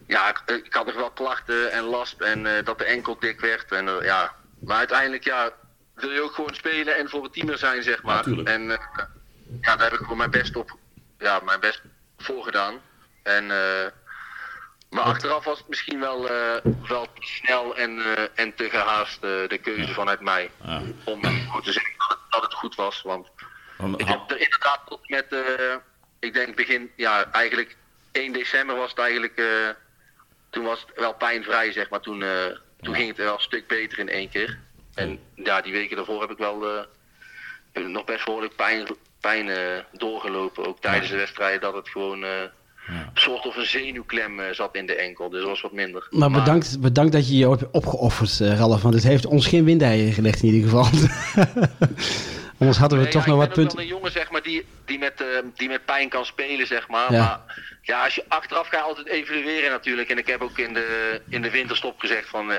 ja, ik, ik, had nog wel klachten en last en uh, dat de enkel dik werd. En, uh, ja. Maar uiteindelijk ja, wil je ook gewoon spelen en voor het team er zijn, zeg maar. Ja, en ja, daar heb ik gewoon mijn best op, ja, mijn best voor gedaan. En maar achteraf was het misschien wel, uh, wel te snel en, uh, en te gehaast uh, de keuze ja. vanuit mij. Ja. Om te zeggen dat het, dat het, goed was. Want Om, ik heb er inderdaad tot met, ik denk begin, ja, eigenlijk 1 december was het eigenlijk, toen was het wel pijnvrij, zeg maar. Toen, toen ging het wel een stuk beter in één keer. En ja, die weken daarvoor heb ik wel nog best behoorlijk pijn, pijn doorgelopen. Ook tijdens de wedstrijd dat het gewoon. Een soort of een zenuwklem uh, zat in de enkel, dus dat was wat minder. Maar, bedankt, bedankt dat je je hebt opgeofferd, uh, Ralf, want het heeft ons geen windeieren gelegd in ieder geval. Anders hadden we nee, toch ja, nog wat punten. Ik ben een jongen zeg maar, die, die, met, uh, die met pijn kan spelen, zeg maar. Ja. Maar ja, als je achteraf ga je altijd evalueren natuurlijk. En ik heb ook in de, in de winterstop gezegd van...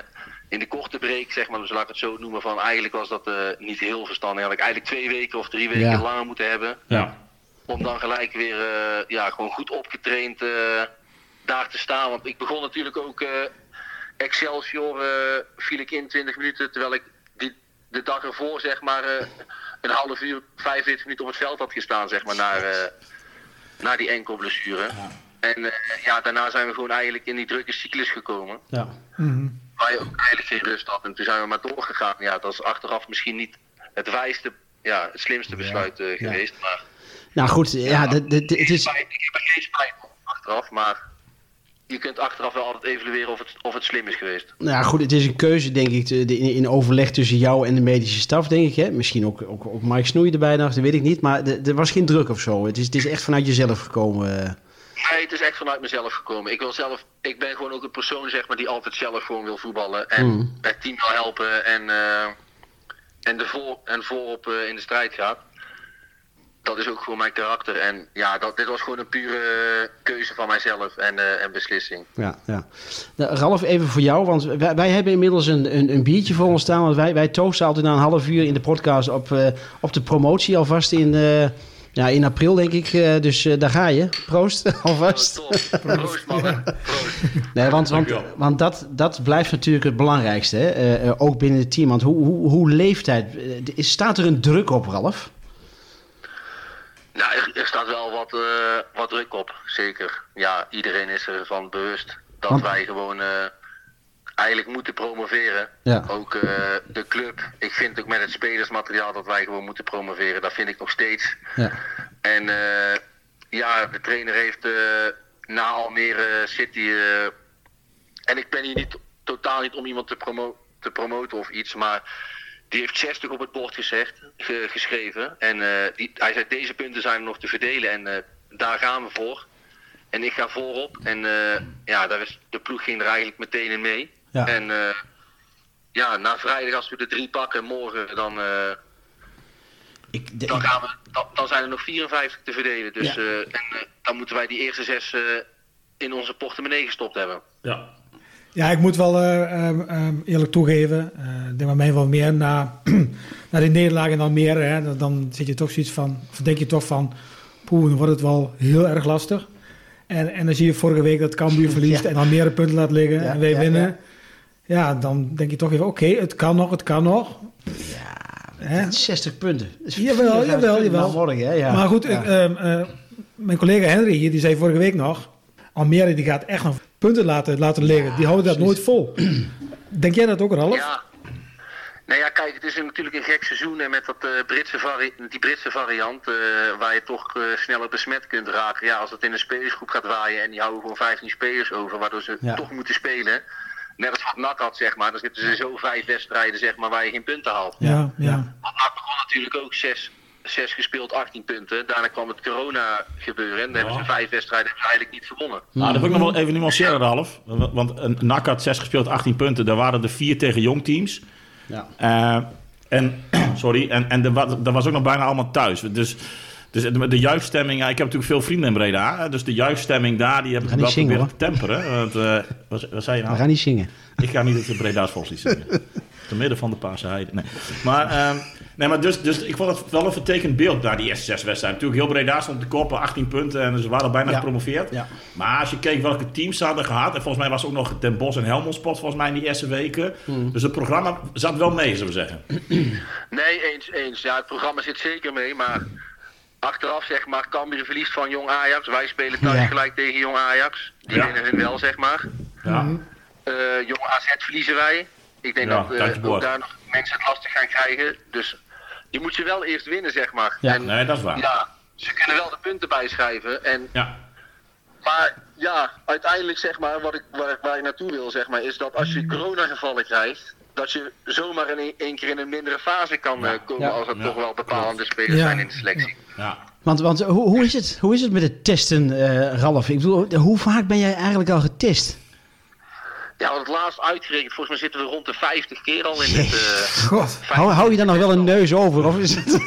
in de korte break, zeg maar, dus laat ik het zo noemen, van eigenlijk was dat niet heel verstandig. Had ik eigenlijk twee weken of drie weken ja. langer moeten hebben. Ja om dan gelijk weer uh, ja, gewoon goed opgetraind uh, daar te staan. Want ik begon natuurlijk ook uh, Excelsior, viel ik in 20 minuten, terwijl ik die, de dag ervoor zeg maar een half uur, 45 minuten op het veld had gestaan, zeg maar, naar, naar die enkelblessure. Ja. En ja, daarna zijn we gewoon eigenlijk in die drukke cyclus gekomen. Ja. Mm -hmm. Waar je ook eigenlijk geen rust had. En toen zijn we maar doorgegaan. Ja, dat is achteraf misschien niet het wijste, ja, het slimste besluit ja. geweest. Maar nou goed, ja, het is... Ik heb er geen spijt achteraf, maar je kunt achteraf wel altijd evalueren of het, of het slim is geweest. Nou goed, het is een keuze denk ik in, in overleg tussen jou en de medische staf, denk ik. Hè? Misschien ook, ook, ook Mike Snoei erbij nog, dat weet ik niet. Maar er was geen druk of zo. Het is, het is echt vanuit jezelf gekomen. Nee, het is echt vanuit mezelf gekomen. Ik, wil zelf, ik ben gewoon ook een persoon zeg maar, die altijd zelf gewoon wil voetballen. En mm. het team wil helpen en, uh, en, de voor, en voorop uh, in de strijd gaat dat is ook gewoon mijn karakter. En ja, dat, dit was gewoon een pure keuze van mijzelf en, uh, en beslissing. Ja, ja. Nou, Ralf, even voor jou, want wij, wij hebben inmiddels een, een, een, biertje voor ons staan. Want wij, wij toosten altijd na een half uur in de podcast op, uh, op de promotie alvast in... Uh, ja, in april denk ik, dus daar ga je. Proost, alvast. Oh, Proost, man. Proost. Nee, want, want, want dat, dat blijft natuurlijk het belangrijkste, hè? ook binnen het team. Want hoe, hoe, hoe leeftijd, staat er een druk op, Ralf? Nou, er, er, staat wel wat, uh, wat druk op, zeker. Ja, iedereen is ervan bewust dat Want... wij gewoon uh, eigenlijk moeten promoveren. Ja. Ook eh, de club. Ik vind ook met het spelersmateriaal dat wij gewoon moeten promoveren. Dat vind ik nog steeds. Ja. En eh, ja, de trainer heeft eh, na Almere City. eh, en ik ben hier niet, totaal niet om iemand te, promo te promoten of iets. Maar die heeft 60 op het bord gezegd, ge- geschreven. En eh, die, hij zei: Deze punten zijn er nog te verdelen. En eh, daar gaan we voor. En ik ga voorop. En eh, ja, daar is, de ploeg ging er eigenlijk meteen in mee. Ja. En eh, ja, na vrijdag, als we de drie pakken, morgen dan. eh, Ik, de- dan, gaan we, dan, dan zijn er nog 54 te verdelen. Dus Ja. eh, en, dan moeten wij die eerste zes eh, in onze portemonnee gestopt hebben. Ja. Ja, ik moet wel eh, ehm, ehm, eerlijk toegeven. eh, ik denk bij mij wel meer na, na die nederlaag in Almere. Hè, dan, dan zit je toch zoiets van, of denk je toch van, poeh, dan wordt het wel heel erg lastig. En, en dan zie je vorige week dat Cambuur verliest Ja. en Almere punten laat liggen Ja, en wij ja, winnen. Ja. dan denk je toch even, oké, het kan nog, het kan nog. Hè? 60 punten. Jawel, 54 jawel, jawel. hè? Ja. Maar goed, Ja. ehm, eh, mijn collega Henry hier, die zei vorige week nog... Almere die gaat echt nog punten laten, laten liggen. Die houden dat nooit vol. Denk jij dat ook, Ralf? Ja. Nou ja, kijk, het is natuurlijk een gek seizoen en met dat, eh, Britse vari die Britse variant, eh, waar je toch eh, sneller besmet kunt raken. Ja, als het in een spelersgroep gaat waaien en die houden gewoon 15 spelers over, waardoor ze Ja. toch moeten spelen. Net als wat NAC had, zeg maar. Dan zitten ze zo vijf wedstrijden, zeg maar, waar je geen punten haalt. Ja, ja. NAC begon natuurlijk ook 6 zes gespeeld, 18 punten. Daarna kwam het corona gebeuren en dan hebben ze vijf wedstrijden eigenlijk niet gewonnen. Nou, dat wil ik nog wel even nuanceren, Ralf. Want een NAC had 6 gespeeld, 18 punten. Daar waren er 4 tegen jong teams. Ja. Eh, en, sorry, en, en er, wa- er was ook nog bijna allemaal thuis. Dus, dus de, de juichstemming, ja, ik heb natuurlijk veel vrienden in Breda. Dus de juichstemming daar, die heb ik wel zingen, proberen te temperen. Want, eh, wat, wat zei je We nou? gaan niet zingen. Ik ga niet het Breda's Volkslied zingen. Te midden van de Paarse Heide. Nee, maar, ehm, nee, maar dus, dus ik vond het wel een vertekend beeld na die eerste zes wedstrijden. Natuurlijk, heel Breda stond te koppen, 18 punten en ze waren bijna Ja. gepromoveerd. Ja. Maar als je keek welke teams ze hadden gehad, en volgens mij was ook nog Den Bosch en Helmond Sport volgens mij in die eerste weken. Hmm. Dus het programma zat wel mee, zullen we zeggen. Nee, eens, eens. Ja, het programma zit zeker mee, maar achteraf zeg maar, Cambuur verliest van Jong Ajax. Wij spelen thuis Ja. gelijk tegen Jong Ajax. Die Ja. winnen hun wel, zeg maar. Ja. Eh, Jong AZ verliezen wij. Ik denk Ja, dat eh, ook daar nog mensen het lastig gaan krijgen. Dus je moet je wel eerst winnen, zeg maar. Ja. En, Nee, dat is waar. ja, ze kunnen wel de punten bijschrijven. En, Ja. maar ja, uiteindelijk zeg maar, wat ik, waar, ik- waar ik naartoe wil, zeg maar, is dat als je coronagevallen krijgt, dat je zomaar in één- keer in een mindere fase kan eh, komen Ja. als het Ja. toch wel bepalende spelers Ja. zijn in de selectie. ja. Want, want hoe, hoe, is het, hoe is het met het testen, eh, Ralf? Ik bedoel, hoe vaak ben jij eigenlijk al getest? Ja, het laatst uitgerekend, volgens mij zitten we rond de 50 keer al in het. eh, God. Hou, hou je dan nog wel een neus over? Of is het...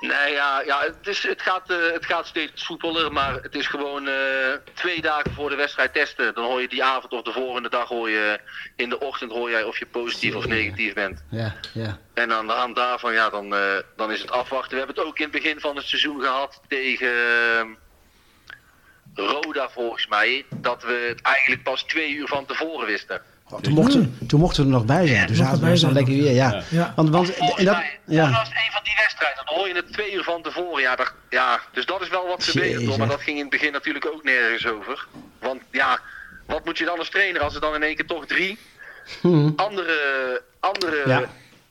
Nee, ja, ja het, is, het, gaat, eh, het gaat steeds soepeler, maar het is gewoon eh, twee dagen voor de wedstrijd testen. Dan hoor je die avond of de volgende dag hoor je in de ochtend hoor jij of je positief of negatief bent. Ja, ja. En aan de hand daarvan, ja, dan, dan is het afwachten. We hebben het ook in het begin van het seizoen gehad tegen Roda volgens mij, dat we het eigenlijk pas twee uur van tevoren wisten. Oh, toen, mochten, toen mochten we er nog bij zijn. Toen mochten zaten we zijn lekker weer, ja. Ja. Ja. Want, want en dat, mij, dat ja. was een van die wedstrijden. Dan hoor je het twee uur van tevoren. Ja, dat, ja dus dat is wel wat verbeterd. Maar dat ging in het begin natuurlijk ook nergens over. Want ja, wat moet je dan als trainer als er dan in één keer toch drie Hm. andere, andere Ja.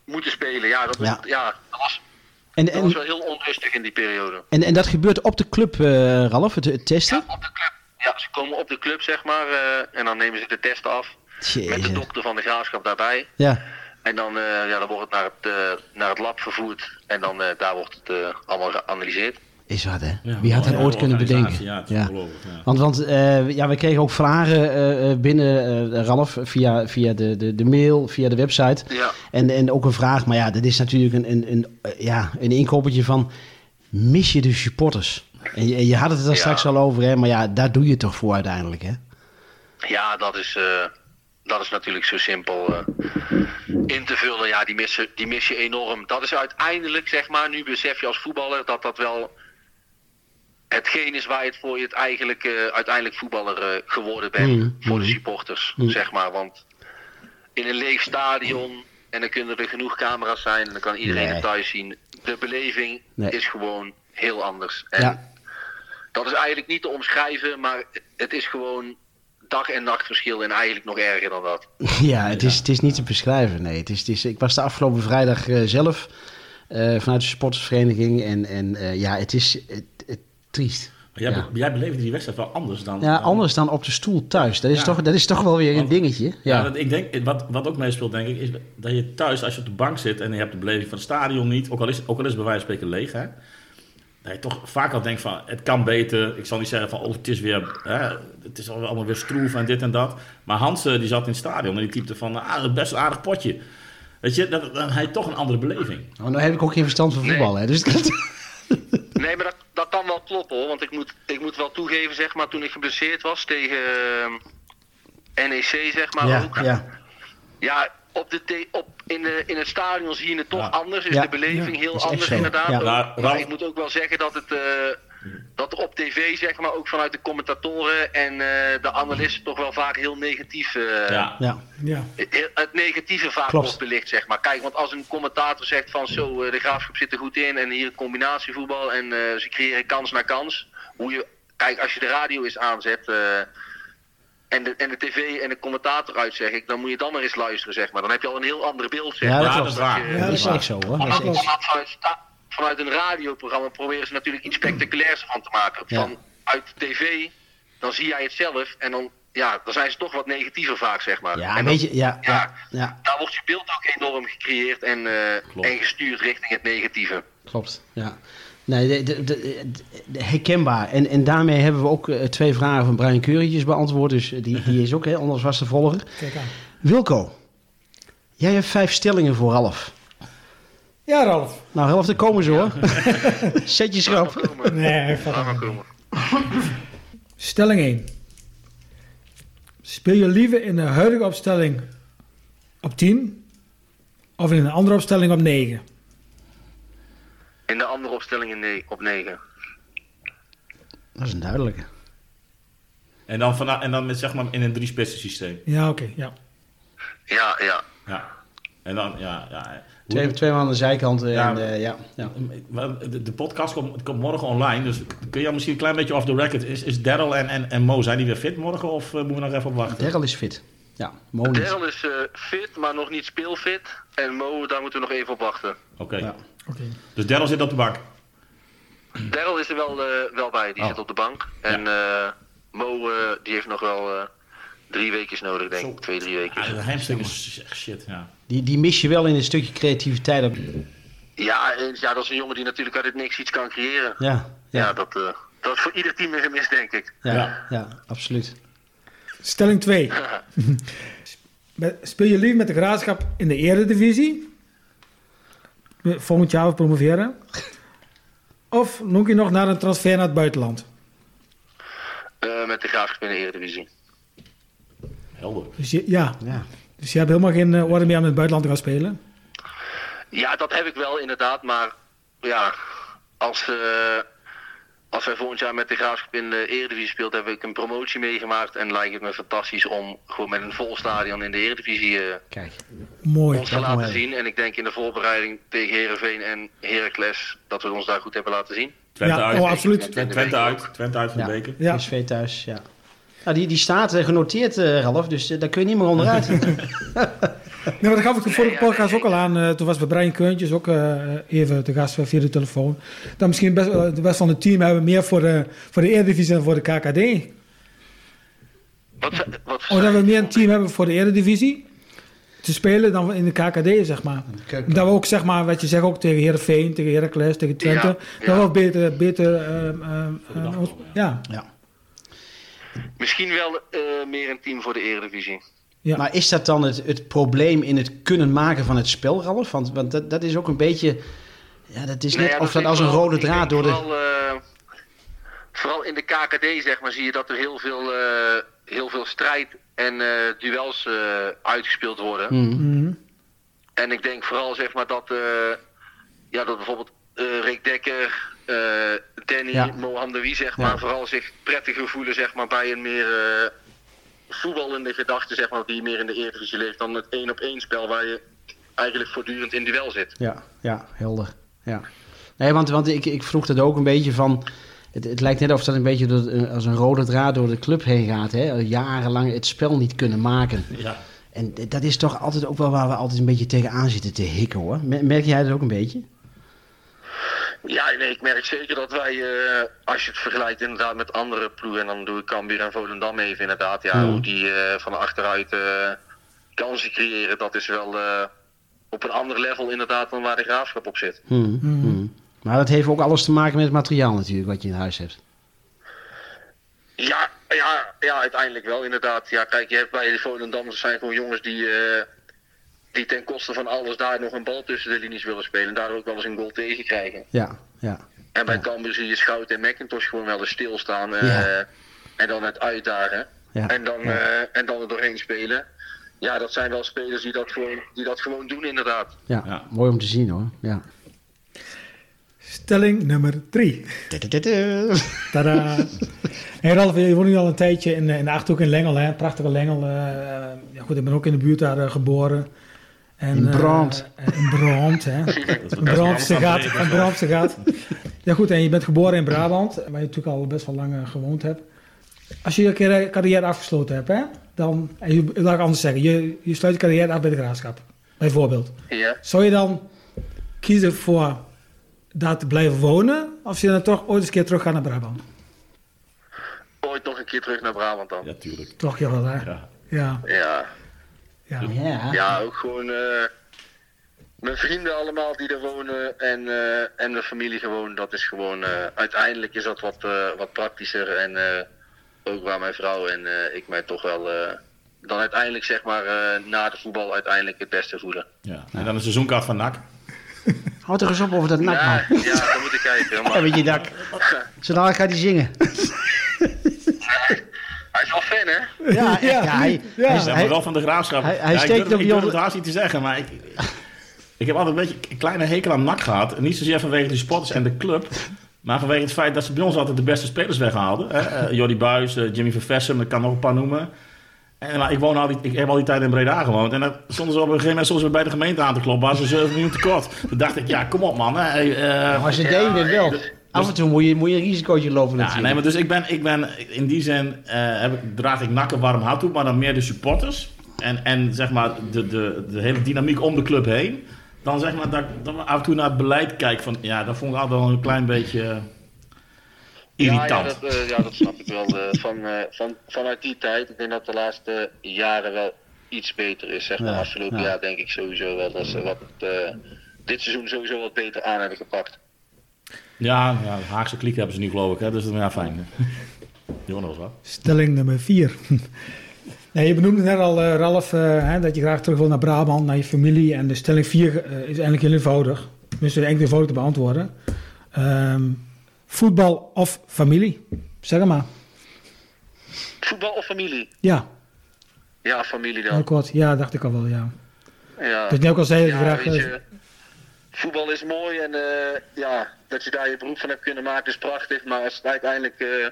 moeten spelen? Ja, dat, Ja. ja. dat, was, En, dat was en, wel heel onrustig in die periode. en, en dat gebeurt op de club, eh, Ralf, het, het testen? Ja, op de club. Ja, ze komen op de club, zeg maar. eh, en dan nemen ze de testen af. Met de dokter van de graafschap daarbij. Ja. En dan, eh, ja, dan wordt het naar het, naar het lab vervoerd. En dan daar wordt het allemaal geanalyseerd. Is wat, hè? Ja, Wie had dat ja, ooit kunnen bedenken? Ja, het is Ja. ongelooflijk, ja. Want, want eh, ja, we kregen ook vragen eh, eh, binnen, eh, Ralf, via, via de, de, de mail, via de website. Ja. En, en ook een vraag, maar ja, dat is natuurlijk een, een, een, ja, een inkoppertje van... mis je de supporters? En je, je had het er Ja. straks al over, hè, maar ja, daar doe je het toch voor uiteindelijk, hè? Ja, dat is, eh, dat is natuurlijk zo simpel eh, in te vullen. Ja, die mis, je- die mis je enorm. Dat is uiteindelijk, zeg maar, nu besef je als voetballer dat dat wel hetgeen is waar je het voor je het eigenlijk, eh, uiteindelijk voetballer eh, geworden bent. Mm, Voor de mm. supporters, Mm. zeg maar. Want in een leeg stadion en dan kunnen er genoeg camera's zijn en dan kan iedereen Nee. het thuis zien. De beleving Nee. is gewoon heel anders. En Ja. dat is eigenlijk niet te omschrijven, maar het is gewoon dag en nacht verschil en eigenlijk nog erger dan dat. Ja, het is, het is niet te beschrijven. Nee, het is, het is, ik was de afgelopen vrijdag eh, zelf vanuit de supportersvereniging. En, en ja, het is het, triest. Maar jij, Ja. be- jij beleefde die wedstrijd wel anders dan... Ja, dan- anders dan op de stoel thuis. Dat is, Ja. toch, dat is toch wel weer een Want- dingetje. Ja, Ja, dat, ik denk, wat, wat ook meespeelt, denk ik, is dat je thuis, als je op de bank zit en je hebt de beleving van het stadion niet, ook al is, ook al is het bij wijze van spreken leeg, hè, dat je toch vaak al denkt van, het kan beter. Ik zal niet zeggen van, oh, het is weer, hè, het is allemaal weer stroef en dit en dat. Maar Hans, eh, die zat in het stadion en die typte van, ah, best een aardig potje. Weet je, dat, dan heb je toch een andere beleving. oh, nou heb ik ook geen verstand van Nee. voetbal. Hè, dus dat- Nee, maar dat, dat kan wel kloppen hoor. Want ik moet, ik moet wel toegeven, zeg maar, toen ik geblesseerd was tegen eh, NEC, zeg maar ja, ook. ja. Ja, op de te- op, in, de, in het stadion zie je het toch Ja. anders. Is Ja. de beleving heel anders inderdaad. Nou, maar ik moet ook wel zeggen dat het... dat op tv, zeg maar, ook vanuit de commentatoren en eh, de analisten toch wel vaak heel negatief... eh, ja. ja. Ja. het negatieve vaak Klopt. wordt belicht, zeg maar. Kijk, want als een commentator zegt van zo, eh, de graafschap zit er goed in en hier combinatievoetbal en eh, ze creëren kans na kans. Hoe je, kijk, als je de radio eens aanzet eh, en, de, en de tv en de commentator uit, zeg ik, dan moet je dan maar eens luisteren, zeg maar. Dan heb je al een heel ander beeld, zeg Ja, maar. dat Ja, dat is waar. je- Ja, dat is echt zo hoor. Dat is Vanuit, echt... vanuit, een radioprogramma proberen ze natuurlijk iets spectaculairs van te maken. Ja. Van uit tv, dan zie jij het zelf en dan, ja, dan zijn ze toch wat negatiever vaak, zeg maar. Ja, en weet dan- je, ja, ja, ja. daar wordt je beeld ook enorm gecreëerd en, eh, en gestuurd richting het negatieve. klopt. Ja. Nee, de, de, de- de- herkenbaar. En, en daarmee hebben we ook eh, twee vragen van Brian Keurentjes beantwoord. Dus eh, die, die is ook hè, onder vaste volger. Kijk aan. Wilco, jij hebt vijf stellingen voor Ralf. Ja, Ralf. Nou, helft er komen ze hoor. Zet je schrap. Nee, komen. Stelling 1. Speel je liever in de huidige opstelling op 10 of in een andere opstelling op 9? In de andere opstellingen ne- op 9. Dat is een duidelijke. En dan, vana- en dan met, zeg maar in een drie-spitsen systeem. Ja, oké. ja. Ja, ja. Ja. En dan, ja, ja. Twee, twee man aan de zijkant. En, Ja. ja, ja, ja. De, de podcast komt, komt morgen online, dus kun je misschien een klein beetje off the record. Is, is Daryl en, en, en Mo, zijn die weer fit morgen of eh, moeten we nog even op wachten? Daryl is fit. Ja, Mo niet. Daryl is eh, fit, maar nog niet speelfit. En Mo, daar moeten we nog even op wachten. Oké, Ja. Oké. dus Daryl zit op de bank. Daryl is er wel, eh, wel bij, die Oh. zit op de bank. En eh, Mo, eh, die heeft nog wel eh, drie weekjes nodig, denk ik. Twee, drie weken. Ja, de hamstring is echt shit, ja. Die, die mis je wel in een stukje creativiteit. Ja, ja, dat is een jongen die natuurlijk uit het niks iets kan creëren. Ja, Ja, ja, dat, eh, dat is voor ieder team een gemis, denk ik. ja, Ja. ja, absoluut. Stelling 2. Speel je liever met de graafschap in de eredivisie? Volgend jaar promoveren? Of noem je nog naar een transfer naar het buitenland? Eh, met de graafschap in de Eredivisie. Helder. Dus je, ja, Ja. dus je hebt helemaal geen eh, orde meer om in het buitenland te gaan spelen? Ja, dat heb ik wel inderdaad, maar ja, als, eh, als wij volgend jaar met de Graafschap in de Eredivisie speelt, heb ik een promotie meegemaakt en lijkt het me fantastisch om gewoon met een vol stadion in de Eredivisie eh, Kijk. Mooi. ons te laten mooi. zien. En ik denk in de voorbereiding tegen Herenveen en Heracles dat we ons daar goed hebben laten zien. Twente Ja, uit. oh, absoluut. Twente, Twente uit. Twente uit van Ja. de beker. Ja. PSV thuis, ja. Nou, die, die staat eh, genoteerd, eh, Ralf, dus eh, daar kun je niet meer onderuit. Nee, maar dat gaf ik de vorige Ja, ja, podcast ook al aan. Eh, toen was bij Brian Keuntjes ook eh, even te gast via de telefoon. Dat misschien best, wel- de rest van het team hebben meer voor de, voor de Eredivisie dan voor de KKD. Wat, wat Of dat we meer een team hebben voor de Eredivisie te spelen dan in de KKD, zeg maar. Kijk. Dat we ook, zeg maar, wat je zegt, ook tegen Heerenveen, tegen Heracles, tegen Twente. Ja, Dat ja. we ook beter, ja, ja. Misschien wel eh, meer een team voor de Eredivisie. ja. Maar is dat dan het, het probleem in het kunnen maken van het spel, Ralf? Want, want dat, dat is ook een beetje... Ja, dat is net Nee, ja, of dat als een rode draad door de... Vooral, eh, vooral in de KKD zeg maar, zie je dat er heel veel, eh, heel veel strijd en eh, duels eh, uitgespeeld worden. Mhm. Mhm. En ik denk vooral zeg maar, dat, eh, ja, dat bijvoorbeeld Rick Dekker, eh, Danny, Ja. Mohammedoui zeg Ja. maar, vooral zich prettiger voelen zeg maar, bij een meer eh, voetballende gedachte zeg maar, die meer in de Eredivisie leeft dan het één op één spel waar je eigenlijk voortdurend in duel zit. Ja, ja, helder. Ja. Nee, want, want ik, ik vroeg dat ook een beetje van... Het, het lijkt net of dat een beetje door, eh, als een rode draad door de club heen gaat. Hè? Jarenlang het spel niet kunnen maken. Ja. En dat is toch altijd ook wel waar we altijd een beetje tegenaan zitten te hikken hoor. Mer- Merk jij dat ook een beetje? Ja, nee, ik merk zeker dat wij, eh, als je het vergelijkt inderdaad met andere ploegen, en dan doe ik Cambuur en Volendam even inderdaad, ja, Hmm. hoe die eh, van achteruit eh, kansen creëren, dat is wel eh, op een ander level inderdaad dan waar de graafschap op zit. Hmm, hmm. Maar dat heeft ook alles te maken met het materiaal natuurlijk wat je in huis hebt. Ja, ja, ja, uiteindelijk wel inderdaad. Ja, kijk, je hebt bij de Volendammers zijn gewoon jongens die, eh, die ten koste van alles daar nog een bal tussen de linies willen spelen en daardoor ook wel eens een goal tegenkrijgen. Ja, ja. En bij Ja. Cambuur zie je Schout en McIntosh gewoon wel eens stilstaan. eh, Ja. En dan het uitdagen. Ja. En, dan, Ja. eh, en dan er doorheen spelen. Ja, dat zijn wel spelers die dat gewoon, die dat gewoon doen inderdaad. Ja, Ja. mooi om te zien hoor. Ja. Stelling nummer drie. Tada. Hey Ralf, je woont nu al een tijdje in, eh, in de Achterhoek in Lengel, hè? prachtige Lengel. ja, goed, ik ben ook in de buurt daar geboren. En, In Brand. eh, in Brand, hè. Een wel lang gaat. Een Brabantse gaat. Ja goed, en je bent geboren in Brabant, waar je natuurlijk al best wel lang eh, gewoond hebt. Als je je carri- carrière afgesloten hebt, hè, dan, en je, laat ik anders zeggen, je, je sluit je carrière af bij de graafschap, bijvoorbeeld. Ja. Zou je dan kiezen voor daar te blijven wonen, of je dan toch ooit eens een keer terug gaat naar Brabant? Ooit nog een keer terug naar Brabant dan. Ja, tuurlijk. Toch jawel, hè? Ja. Ja, Ja, ja. Ja. ja ook gewoon eh, mijn vrienden allemaal die er wonen en, eh, en mijn familie gewoon. Dat is gewoon, eh, uiteindelijk is dat wat, eh, wat praktischer. En eh, ook waar mijn vrouw en eh, ik mij toch wel eh, dan uiteindelijk zeg maar eh, na de voetbal uiteindelijk het beste voelen. Ja. En dan een seizoenkaart van NAC. Houd toch eens op over dat nak man. Ja, ja, dan moet ik kijken. Ja, Maar met je dak. Zodra gaat hij zingen. hij is wel fan hè? Ja, ja, hij, Ja. hij- Ja, maar hij- wel van de graafschap. hij- hij ja, steekt ik durf, ik het haast niet te zeggen, maar ik, ik heb altijd een beetje een kleine hekel aan NAC gehad. En niet zozeer vanwege de sporters en de club. Maar vanwege het feit dat ze bij ons altijd de beste spelers weghaalden. Hè? Eh, Jordi Buis, eh, Jimmy Vervessen, ik kan nog een paar noemen. En, maar ik, woon al die, ik heb al die tijd in Breda gewoond. En dan stonden ze op een gegeven moment soms weer bij de gemeente aan te kloppen. Waren ze 7 miljoen tekort. Toen dacht ik, ja, kom op man. Hè. eh, maar ze deden het wel. Af en toe moet je, moet je een risicootje lopen ja, natuurlijk. nee, maar dus ik ben, ik ben in die zin eh, heb ik, draag ik nakken warm hart toe, maar dan meer de supporters. En, en zeg maar de, de, de hele dynamiek om de club heen. Dan zeg maar dat ik dat we af en toe naar het beleid kijk van ja, dat vond ik altijd wel een klein beetje eh, irritant. Ja, ja, dat, eh, ja, dat snap ik wel. eh, van, eh, van, vanuit die tijd, ik denk dat de laatste jaren wel iets beter is. Zeg maar. Ja, Afgelopen ja. jaar denk ik sowieso wel dat ze wat, eh, dit seizoen sowieso wat beter aan hebben gepakt. Ja, ja, de Haagse kliek hebben ze nu geloof ik, hè, dus dat is ja, fijn. Eens wat. Stelling nummer vier. Nee, je benoemde net al, eh, Ralf, eh, hè, dat je graag terug wil naar Brabant, naar je familie. En de stelling vier eh, is eigenlijk heel eenvoudig. Tenminste, eigenlijk eenvoudig te beantwoorden. Ehm, voetbal of familie? Zeg maar. Voetbal of familie? Ja, Ja, familie heel dan. kort. Ja, dacht ik al wel, ja. Ja. Dat je ook al zei, dat je Ja, je, voetbal is mooi en eh, ja, dat je daar je beroep van hebt kunnen maken is prachtig. Maar als het uiteindelijk eh,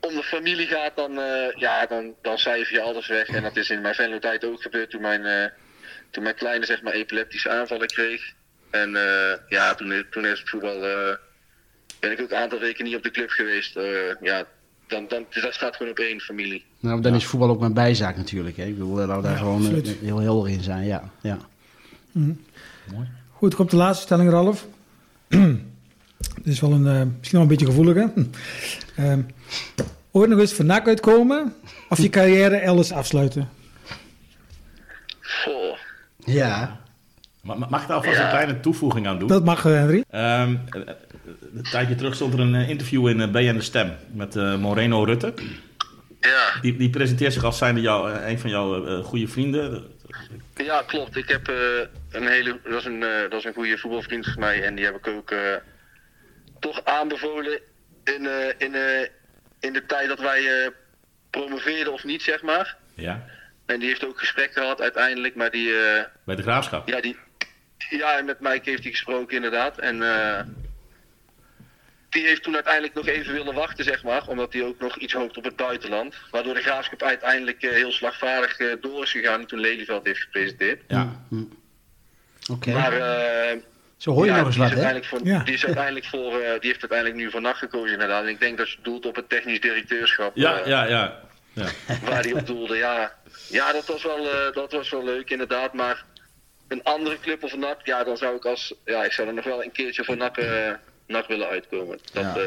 om de familie gaat, dan, eh, ja, dan, dan cijfer je alles weg. En dat is in mijn Venlo-tijd ook gebeurd toen mijn, eh, toen mijn kleine zeg maar, epileptische aanvallen kreeg. En eh, ja, toen, toen is het voetbal, eh, ben ik ook een aantal weken niet op de club geweest. Eh, ja, dan, dan, dus dat staat gewoon op één familie. Nou, dan is voetbal ook mijn bijzaak natuurlijk. Hè. Ik bedoel, daar daar Ja, gewoon absoluut. heel helder in zijn. Ja, ja. Goed, komt de laatste stelling, Ralf. Dit is wel een, eh, misschien wel een beetje gevoelig, hè? Ehm, ooit nog eens van NAC uitkomen of je carrière elders afsluiten? Goh. Ja. Ma- ma- Mag ik daar alvast Ja. een kleine toevoeging aan doen? Dat mag, eh, Henry. Ehm, eh, een tijdje terug stond er een interview in BN De Stem met eh, Moreno Rutte. Ja. Die, die presenteert zich als zijnde jou, een van jouw goede vrienden. Ja, klopt. Ik heb eh, een hele. Dat is een, eh, dat is een goede voetbalvriend van mij. En die heb ik ook eh, toch aanbevolen in, in, in de tijd dat wij promoveerden of niet, zeg maar. Ja, En die heeft ook gesprek gehad uiteindelijk. Maar die. bij de graafschap. ja, die. Ja, met Mike heeft hij gesproken inderdaad. En. Die heeft toen uiteindelijk nog even willen wachten, zeg maar. Omdat hij ook nog iets hoopt op het buitenland. Waardoor de graafschap uiteindelijk eh, heel slagvaardig eh, door is gegaan toen Lelyveld heeft gepresenteerd. Ja. Oké. Maar eh, Zo hoor je Ja, nog eens die wat, hè? voor, Ja. die, is uiteindelijk voor, eh, die heeft uiteindelijk nu voor nacht gekozen inderdaad. En ik denk dat je doelt op het technisch directeurschap. Ja, ja, ja. ja. Waar hij op doelde. Ja, ja dat, was wel, eh, dat was wel leuk inderdaad. Maar een andere club of een NAC, ja, dan zou ik als. Ja, ik zou er nog wel een keertje voor NAC, eh, NAC willen uitkomen. Dat, Ja. eh,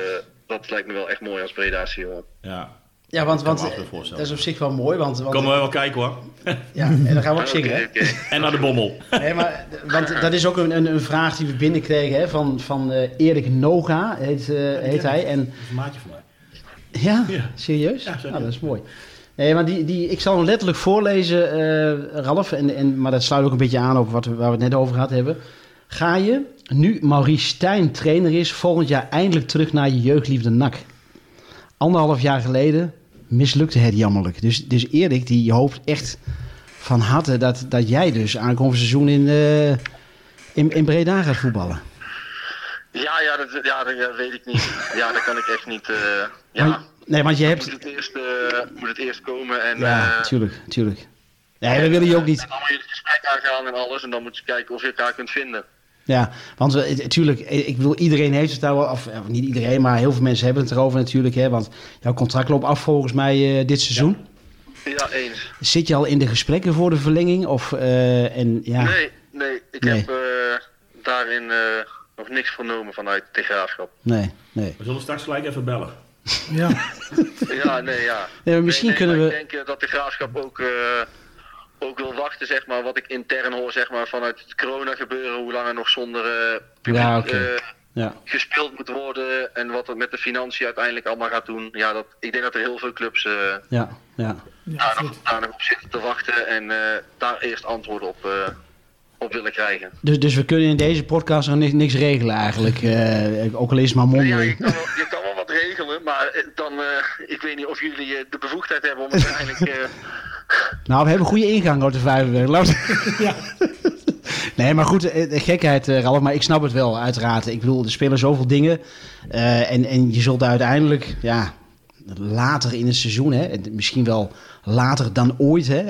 dat lijkt me wel echt mooi als Breda's jongen. ja. Ja, want, want dat is op zich wel mooi. Want, want, Komen we wel kijken hoor. ja, en dan gaan we ook Oké, zingen. En naar de bommel. Nee, maar, want dat is ook een, een, een vraag die we binnenkregen hè, van, van eh, Erik Noga, heet, eh, heet hij. En, een maatje voor mij. ja, Ja. serieus? Ja. Nou, dat is mooi. Nee, maar die, die, ik zal hem letterlijk voorlezen, eh, Ralf, en, en, maar dat sluit ook een beetje aan op wat we, waar we het net over gehad hebben. Ga je, nu Maurice Stijn trainer is, volgend jaar eindelijk terug naar je jeugdliefde NAC? Anderhalf jaar geleden mislukte het jammerlijk. Dus, dus Erik, die hoopt echt van harte dat, dat jij dus aankomend seizoen in, eh, in, in Breda gaat voetballen. Ja, ja, dat, ja, dat weet ik niet. Ja, dat kan ik echt niet. eh, ja, Maar- nee, want je hebt... moet, het eerst, eh, moet het eerst komen en. Ja, tuurlijk, tuurlijk. Nee, we willen je ook niet... En dan moet je het gesprek aangaan en alles. En dan moet je kijken of je elkaar kunt vinden. Ja, want natuurlijk, ik bedoel, iedereen heeft het daar wel, of, of niet iedereen, maar heel veel mensen hebben het erover natuurlijk. Hè, want jouw contract loopt af volgens mij eh, dit seizoen. Ja, eens. Zit je al in de gesprekken voor de verlenging? Of, eh, en, ja, Nee, nee. Ik Nee. heb eh, daarin eh, nog niks vernomen vanuit de graafschap. nee, nee. We zullen straks gelijk even bellen. Ja, Ja, nee, ja. Nee, maar misschien Nee, nee, kunnen maar we... Ik denk eh, dat de graafschap ook, eh, ook wil wachten, zeg maar, wat ik intern hoor, zeg maar, vanuit het corona gebeuren, hoe lang er nog zonder eh, publiek Ja, oké. eh, Ja, gespeeld moet worden en wat het met de financiën uiteindelijk allemaal gaat doen. Ja, dat, ik denk dat er heel veel clubs eh, ja, ja. ja daar, nog, daar nog op zitten te wachten en eh, daar eerst antwoorden op, eh, op willen krijgen. Dus, dus we kunnen in deze podcast nog niks, niks regelen eigenlijk. eh, ook al is het maar Ja, je, mondeling. kan wel, je kan wel wat regelen, maar dan, eh, ik weet niet of jullie de bevoegdheid hebben om eh, Nou, we hebben een goede ingang op de Vijverberg. Laat- Nee, maar goed, eh, gekheid, eh, Ralf. Maar ik snap het wel, uiteraard. Ik bedoel, er spelen zoveel dingen. eh, en, en je zult uiteindelijk, ja, later in het seizoen, hè, en misschien wel later dan ooit, hè,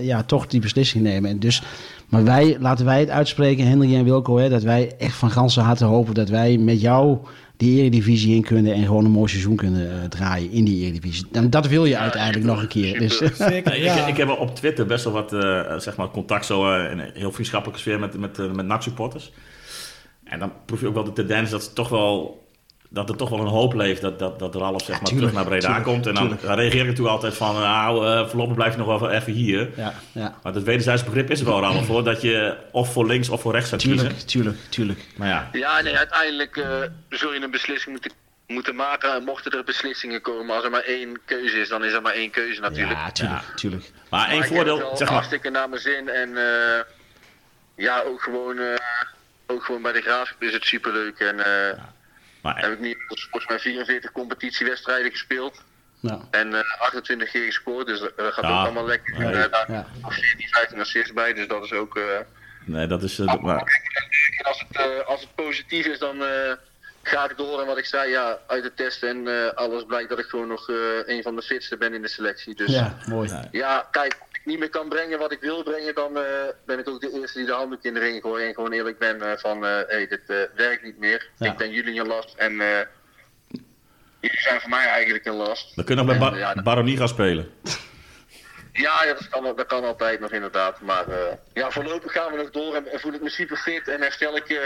ja, toch die beslissing nemen. En dus, maar wij, laten wij het uitspreken, Henry en Wilco, hè, dat wij echt van ganse harte hopen dat wij met jou die eredivisie in kunnen en gewoon een mooi seizoen kunnen eh, draaien in die eredivisie. En dat wil je uiteindelijk nog een keer. Dus. Zeker, ja. ik, ik heb op Twitter best wel wat eh, zeg maar contact zo, eh, in een heel vriendschappelijke sfeer met, met, met NAC-supporters. En dan proef je ook wel de tendens dat, ze toch wel, dat er toch wel een hoop leeft dat, dat, dat Ralf zeg maar, tuurlijk, terug naar Breda tuurlijk, komt. En dan, reageer ik natuurlijk altijd van, nou, eh, voorlopig blijf je nog wel even hier. ja, ja. Maar het wederzijds begrip is er wel, Ralf, hoor, dat je of voor links of voor rechts gaat Tuurlijk, kiezen. tuurlijk, tuurlijk. Maar ja, Ja, nee, uiteindelijk eh, zul je een beslissing moeten, moeten maken. En Mochten er beslissingen komen, als er maar één keuze is, dan is er maar één keuze natuurlijk. Ja, tuurlijk, tuurlijk. maar Maar één voordeel, zeg maar, hartstikke naar mijn zin. En eh, ja, ook gewoon, eh, ook gewoon bij de Graafschap is het superleuk. En eh, maar, heb ik nu volgens mij 44 competitiewedstrijden gespeeld. Ja, En eh, 28 keer gescoord, dus dat dat gaat Ja. ook allemaal lekker. Nee. En, eh, daar ja. nog 14, 15 assists bij, dus dat is ook... eh, nee, dat is... eh, dat- maar, als het, eh, als het positief is, dan eh, ga ik door. En wat ik zei, ja, uit de test en eh, alles blijkt dat ik gewoon nog eh, een van de fitste ben in de selectie. Dus ja, ja mooi. kijk, als ik niet meer kan brengen wat ik wil brengen, dan eh, ben ik ook de eerste die de handdoek in de ring gooit. En gewoon eerlijk ben eh, van, hé, hey, dit eh, werkt niet meer. Ja. Ik ben jullie een last en eh, jullie zijn voor mij eigenlijk een last. dan kun je nog bij Ba- ja, Baronie gaan spelen. Ja, ja, dat, kan, dat kan altijd nog inderdaad. Maar eh, ja, voorlopig gaan we nog door en, voel ik me super fit en herstel ik, eh,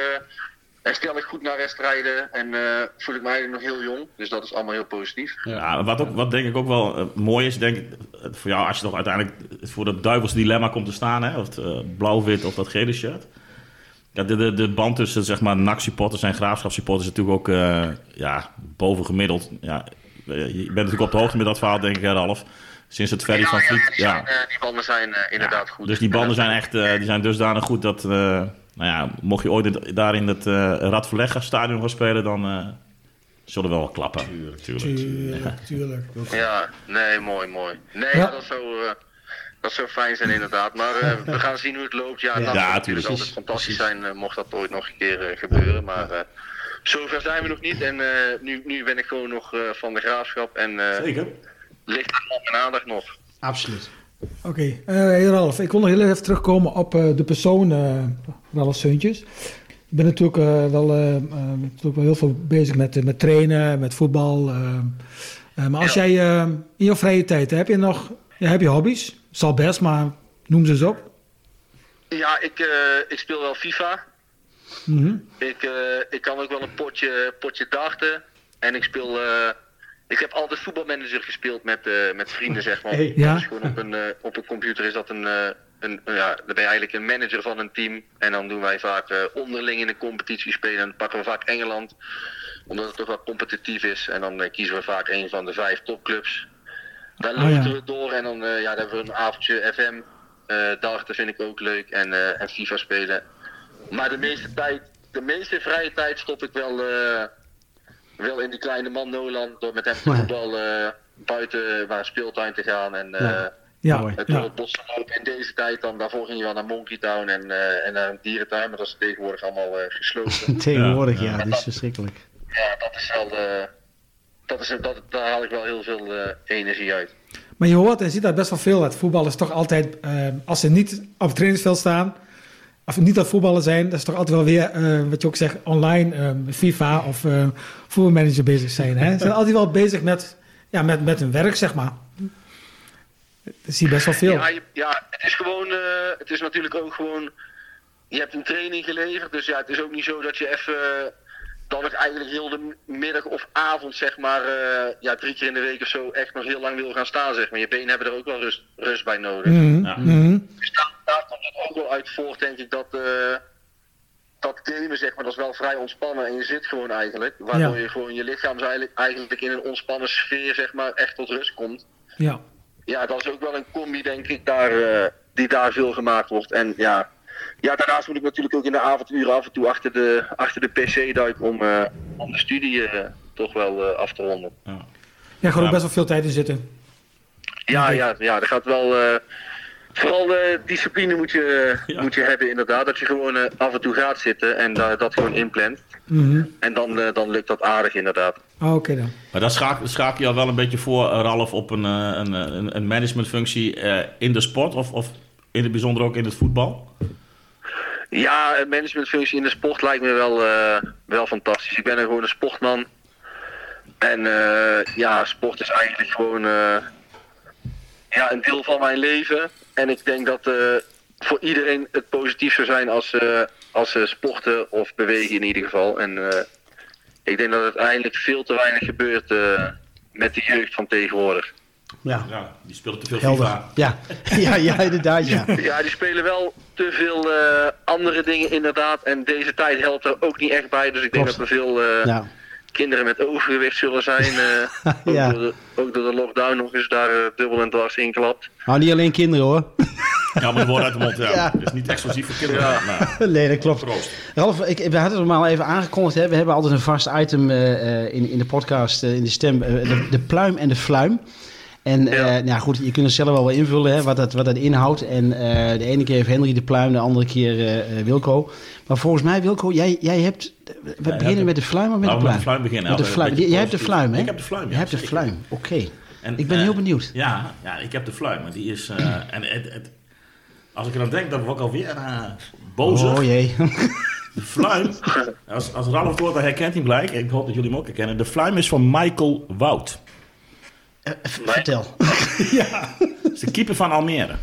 herstel ik goed naar wedstrijden. En eh, voel ik eigenlijk nog heel jong. Dus dat is allemaal heel positief. Ja, wat, ook, wat denk ik ook wel eh, mooi is, denk ik, eh, voor jou als je toch uiteindelijk voor dat duivels dilemma komt te staan, hè, of het blauw-wit of dat gele shirt. Ja, de, de, de band tussen zeg maar NAC-supporters en Graafschap-supporters is natuurlijk ook ja, bovengemiddeld. Ja, je bent natuurlijk op de hoogte met dat verhaal, denk ik, hè, Ralf. Sinds het Ferry van ja, Vliet. die, zijn, Ja, die banden zijn inderdaad goed. dus die banden zijn echt die zijn dusdanig goed dat, nou ja, mocht je ooit daar in het eh Radverlegga stadion gaan spelen, dan eh, zullen we wel klappen. Tuurlijk, tuurlijk. Tuurlijk, tuurlijk. Ja, nee, mooi, mooi. Nee, Ja. dat, zou, eh, dat zou fijn zijn inderdaad. Maar eh, we gaan zien hoe het loopt. Ja, dat Ja, natuurlijk altijd fantastisch zijn eh, mocht dat ooit nog een keer gebeuren. Maar eh, zover zijn we nog niet. En eh, nu, nu ben ik gewoon nog eh, van de graafschap. En eh, Zeker. ligt er nog mijn aandacht nog. Absoluut. Oké, eh, hey Ralf, ik wil nog heel even terugkomen op eh, de persoon eh Ralf Seuntjes. Natuurlijk, uh, wel, uh, natuurlijk wel heel veel bezig met, met trainen, met voetbal. maar als jij in je vrije tijd, heb je nog ja, heb je hobby's? Zal best, maar noem ze eens op. Ja, ik, ik speel wel FIFA. Mm ik, ik kan ook wel een potje, potje darten. En ik speel ik heb altijd voetbalmanager gespeeld met, uh, met vrienden, zeg maar. Hey, ja. Dus gewoon op een, uh, op een computer is dat een, uh, een, ja, dan ben je eigenlijk een manager van een team. En dan doen wij vaak onderling in een competitie spelen. En dan pakken we vaak Engeland, omdat het toch wel competitief is. En dan kiezen we vaak een van de vijf topclubs. Dan lopen oh, ja. we door en dan, ja, dan hebben we een avondje FM. darten vind ik ook leuk en, en FIFA spelen. Maar de meeste tijd, de meeste vrije tijd stop ik wel wel in die kleine man Nolan door met hem voetbal uh, buiten naar speeltuin te gaan en uh, ja. het door het bos te lopen. In deze tijd dan, daarvoor ging je wel naar Monkey Town en, uh, en naar een dierentuin, maar dat is tegenwoordig allemaal gesloten. tegenwoordig, ja, dat is verschrikkelijk. Ja, dat is wel, dat is, dat, daar haal ik wel heel veel energie uit. Maar je hoort en ziet daar best wel veel uit. Voetbal is toch altijd, als ze niet op het trainingsveld staan, of niet dat voetballen zijn, dat is toch altijd wel weer, uh, wat je ook zegt, online uh, FIFA of uh, voetbalmanager bezig zijn. Hè? Ze zijn altijd wel bezig met, ja, met, met hun werk, zeg maar. Dat zie je best wel veel. Ja, ja het is gewoon, het is natuurlijk ook gewoon, je hebt een training geleverd, dus ja, het is ook niet zo dat je even dan ik eigenlijk heel de middag of avond, zeg maar, uh, ja, drie keer in de week of zo, echt nog heel lang wil gaan staan, zeg maar. Je benen hebben er ook wel rust, rust bij nodig. Mm -hmm. Dus daar, daar, komt het ook wel uit voort, denk ik, dat, uh, dat gamen, zeg maar, dat is wel vrij ontspannen en je zit gewoon eigenlijk. Waardoor ja. je gewoon je lichaam eigenlijk, eigenlijk in een ontspannen sfeer, zeg maar, echt tot rust komt. Ja. Ja, dat is ook wel een combi, denk ik, daar, uh, die daar veel gemaakt wordt. En ja, ja, daarnaast moet ik natuurlijk ook in de avonduren af en toe achter de, achter de PC duiken om, uh, om de studie uh, toch wel uh, af te ronden. Ja, ja gewoon ja. best wel veel tijd in zitten. Ja, ja, ja, er gaat wel. vooral de discipline moet je, ja. moet je hebben, inderdaad. Dat je gewoon af en toe gaat zitten en dat gewoon inplant. Mm -hmm. En dan, dan lukt dat aardig, inderdaad. Oh, Oké okay dan. Maar dan schakel, schakel je al wel een beetje voor, Ralf, op een, een, een, een managementfunctie in de sport of, of in het bijzonder ook in het voetbal? Ja, een managementfunctie in de sport lijkt me wel, uh, wel fantastisch. Ik ben er gewoon een sportman. En uh, ja, sport is eigenlijk gewoon uh, ja, een deel van mijn leven. En ik denk dat voor iedereen het positief zou zijn als, als ze sporten of bewegen in ieder geval. En ik denk dat het eigenlijk veel te weinig gebeurt met de jeugd van tegenwoordig. Ja. ja, die speelt te veel Helder. FIFA. Ja. ja, ja, inderdaad, ja. Ja, die spelen wel te veel uh, andere dingen inderdaad. En deze tijd helpt er ook niet echt bij. Dus ik denk Klopt. dat er veel uh, ja. kinderen met overgewicht zullen zijn. Uh, ook, Ja. door de, ook door de lockdown nog eens daar dubbel en dwars in klapt. Nou, niet alleen kinderen hoor. Ja, maar het woord uit de mond, ja. Ja. Het is niet exclusief voor kinderen. Ja. Maar, nee, dat klopt. proost. Ralf, ik, we hadden het maar even aangekondigd. Hè. We hebben altijd een vast item eh, eh, in, in de podcast, eh, in de stem. eh, de, de pluim en de fluim. En eh, Ja. nou ja, goed, je kunt het zelf wel wel invullen hè, wat, dat, wat dat inhoudt. En eh, de ene keer heeft Henry de pluim, de andere keer eh, Wilco. Maar volgens mij, Wilco, jij, jij hebt... We beginnen met de fluim of met Nou, de met de pluim? fluim beginnen. Met de fluim. Jij hebt de fluim, hè? Ik heb de fluim, ja, Je hebt de fluim, oké. En, Ik ben heel benieuwd. Ja, ja, ik heb de fluim. Maar die is... en het, het, als ik er aan denk, dan word ik alweer uh, bozig. Oh jee. De fluim, als, als Ralf het herkent hij hem gelijk. Ik hoop dat jullie hem ook herkennen. De fluim is van Michael Wout. Eh, Vertel. Is de keeper van Almere.